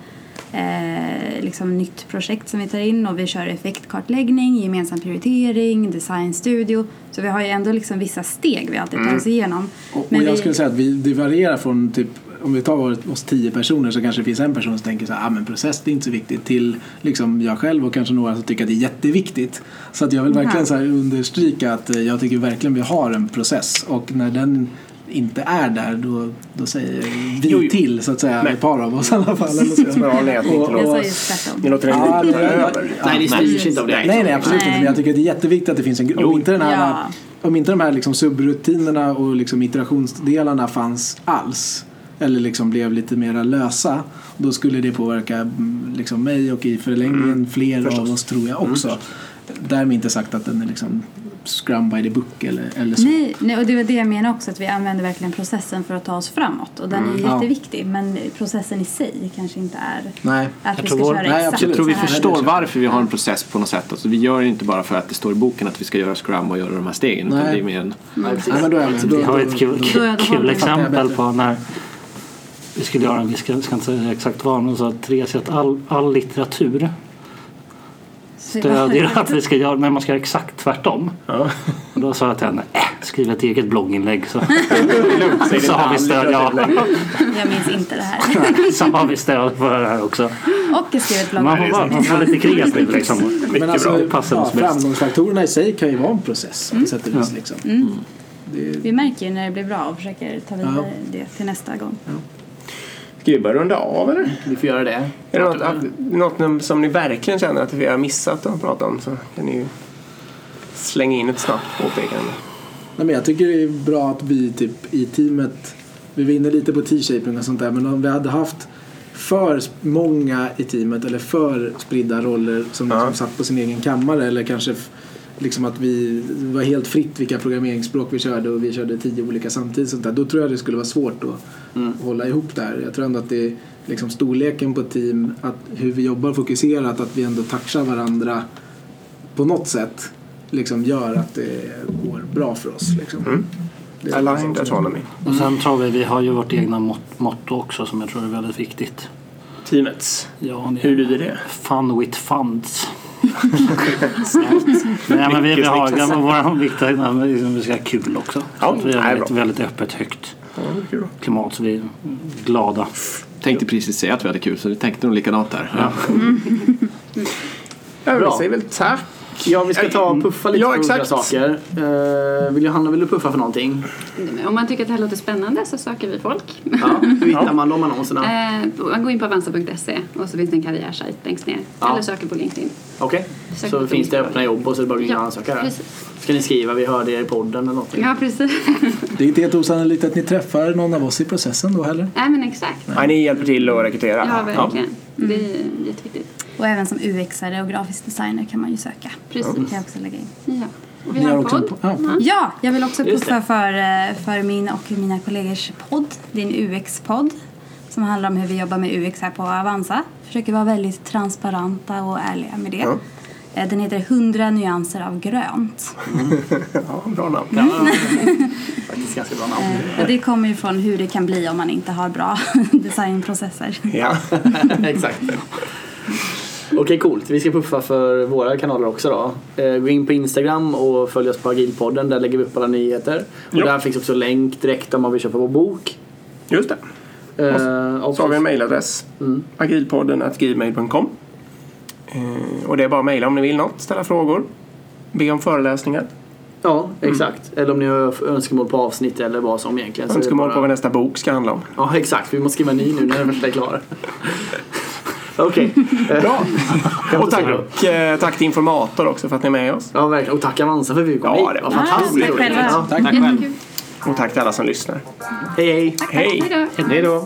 eh, liksom nytt projekt som vi tar in och vi kör effektkartläggning, gemensam prioritering, designstudio. Så vi har ju ändå liksom vissa steg vi alltid tar oss igenom. Och, och Men jag vi- skulle säga att vi, det varierar från typ om vi tar oss tio personer så kanske det finns en person som tänker så här, ah, men process det är inte så viktigt till liksom jag själv och kanske några som tycker att det är jätteviktigt. Så att jag vill verkligen så här understryka att eh, jag tycker verkligen vi har en process och när den inte är där då, då säger vi Jo, jo. till så att säga, Men- ett par av oss i alla fall. Just tvärtom. Ni låter den Ja, nej, över. Nej, det styrs inte av det. Nej, nej absolut Nej. inte. Men jag tycker att det är jätteviktigt att det finns en grupp. Om inte, den här, Ja. om inte de här liksom subrutinerna och liksom iterationsdelarna fanns alls eller liksom blev lite mera lösa då skulle det påverka mm, liksom mig och i förlängningen fler av oss tror jag också. Därmed inte sagt att den är liksom scrum by the book eller, eller så. Nej, nej, och det var det jag menar också, att vi använder verkligen processen för att ta oss framåt. Och den är Ja. jätteviktig, men processen i sig kanske inte är Nej. att vi tror ska vår- köra nej, exakt. Jag tror vi förstår varför vi har en process på något sätt. Alltså, vi gör det inte bara för att det står i boken att vi ska göra Scrum och göra de här stegen. Utan Nej. det är mer en, Nej, precis. Nej, men då är jag med. Då- Vi har ett då- kul, då- kul, då- kul då- exempel på när vi skulle göra, vi ska, ska inte säga exakt vad, men så att Therese att all, all litteratur Så- stödjer att vi ska göra, men man ska göra exakt tvärtom. Och då sa jag till henne, äh, skriv ett eget blogginlägg så, så har vi stöd. Ja, Jag minns inte det här. så har vi stöd för det här också. Och jag skrev ett blogg. Man får, vara- man får vara lite kreativ liksom. Men alltså, Passar ja, framgångsfaktorerna i sig kan ju vara en process på sätt och vis. Liksom. Det, Vi märker ju när det blir bra och försöker ta vidare det till nästa gång. Ska vi börja runda av eller? Vi får göra det. Är det något, att, något som ni verkligen känner att vi har missat att prata om så kan ni ju slänga in ett snabbt påpekande. Nej, men jag tycker det är bra att vi typ i teamet, vi var inne lite på T-shaping och sånt där, men om vi hade haft för många i teamet eller för spridda roller som liksom Ja. satt på sin egen kammare eller kanske f- liksom att vi det var helt fritt vilka programmeringsspråk vi körde och vi körde tio olika samtidigt sånt där. Då tror jag det skulle vara svårt att hålla ihop där. Jag tror ändå att det är liksom storleken på ett team, att hur vi jobbar fokuserat, att vi ändå touchar varandra på något sätt liksom gör att det går bra för oss. Liksom. Det är en Aligned autonomy. Och sen tror vi, vi har ju vårt egna mot- motto också som jag tror är väldigt viktigt. Teamets. Ja, det Hur lyder det? Fun with funds. Nej, men vi, har snyggt. ja, våra liksom, vi ska ha kul också. Ja, vi det har är väldigt, öppet, högt Ja, det är kul. klimat så vi är glada. Tänkte precis säga att vi hade kul så vi tänkte nog likadant där. Ja. Ja, vi säger väl tack. Ja, vi ska ta och puffa lite Ja, för olika saker. Uh, vill Johanna, vill du puffa för någonting? Om man tycker att det här låter spännande så söker vi folk. Ja, hur hittar man de annonserna? Eh, man går in på avanza.se och så finns det en karriärsajt längst ner. Ja. Eller söker på LinkedIn. Okej, Sök så på finns det öppna jobb och så är det bara att Ja, ansöka precis. Ska ni skriva vi hörde er i podden eller någonting? Ja, precis. Det är inte helt osannolikt att ni träffar någon av oss i processen då heller. Nej, men exakt. Nej, ni hjälper till att rekrytera. Ja, verkligen. Det är jätteviktigt. Och även som UX-are och grafisk designer kan man ju söka. Precis. Det kan jag också lägga in. Ja. Vi har en podd. po- ja. Ja, jag vill också puffa för, eh, för min och mina kollegors podd. Det är en UX-podd som handlar om hur vi jobbar med UX här på Avanza. Försöker vara väldigt transparenta och ärliga med det. Ja. Eh, Den heter 100 nyanser av grönt. Ja, bra namn. Ja, faktiskt ganska bra namn. Eh, det kommer ju från hur det kan bli om man inte har bra designprocesser. Ja. Exakt. Okej, coolt. Vi ska puffa för våra kanaler också då. Eh, Gå in på Instagram och följ oss på Agilpodden. Där lägger vi upp alla nyheter. Och Ja. där finns också länk direkt om man vill köpa vår bok. Just det. Eh, och Så har vi en mejladress. Mm. agilpodden gmail.com. Eh, och det är bara att mejla om ni vill något, ställa frågor, be om föreläsningar, Ja, exakt. Eller om ni har önskemål på avsnitt eller vad som egentligen. önskemål bara- på vad nästa bok ska handla om. Ja, exakt. Vi måste skriva en ny nu när den första är klar. Okej. Eh, Bra! jag och tack, eh, tack till Informator också för att ni är med oss. Ja, verkligen. Och tack Avanza för att vi kom Ja, hit. det var fantastiskt tack roligt. själva. Ja. Tack. Tack själv. Och tack till alla som lyssnar. Hej, hej. Hej! Hej då. Hej då.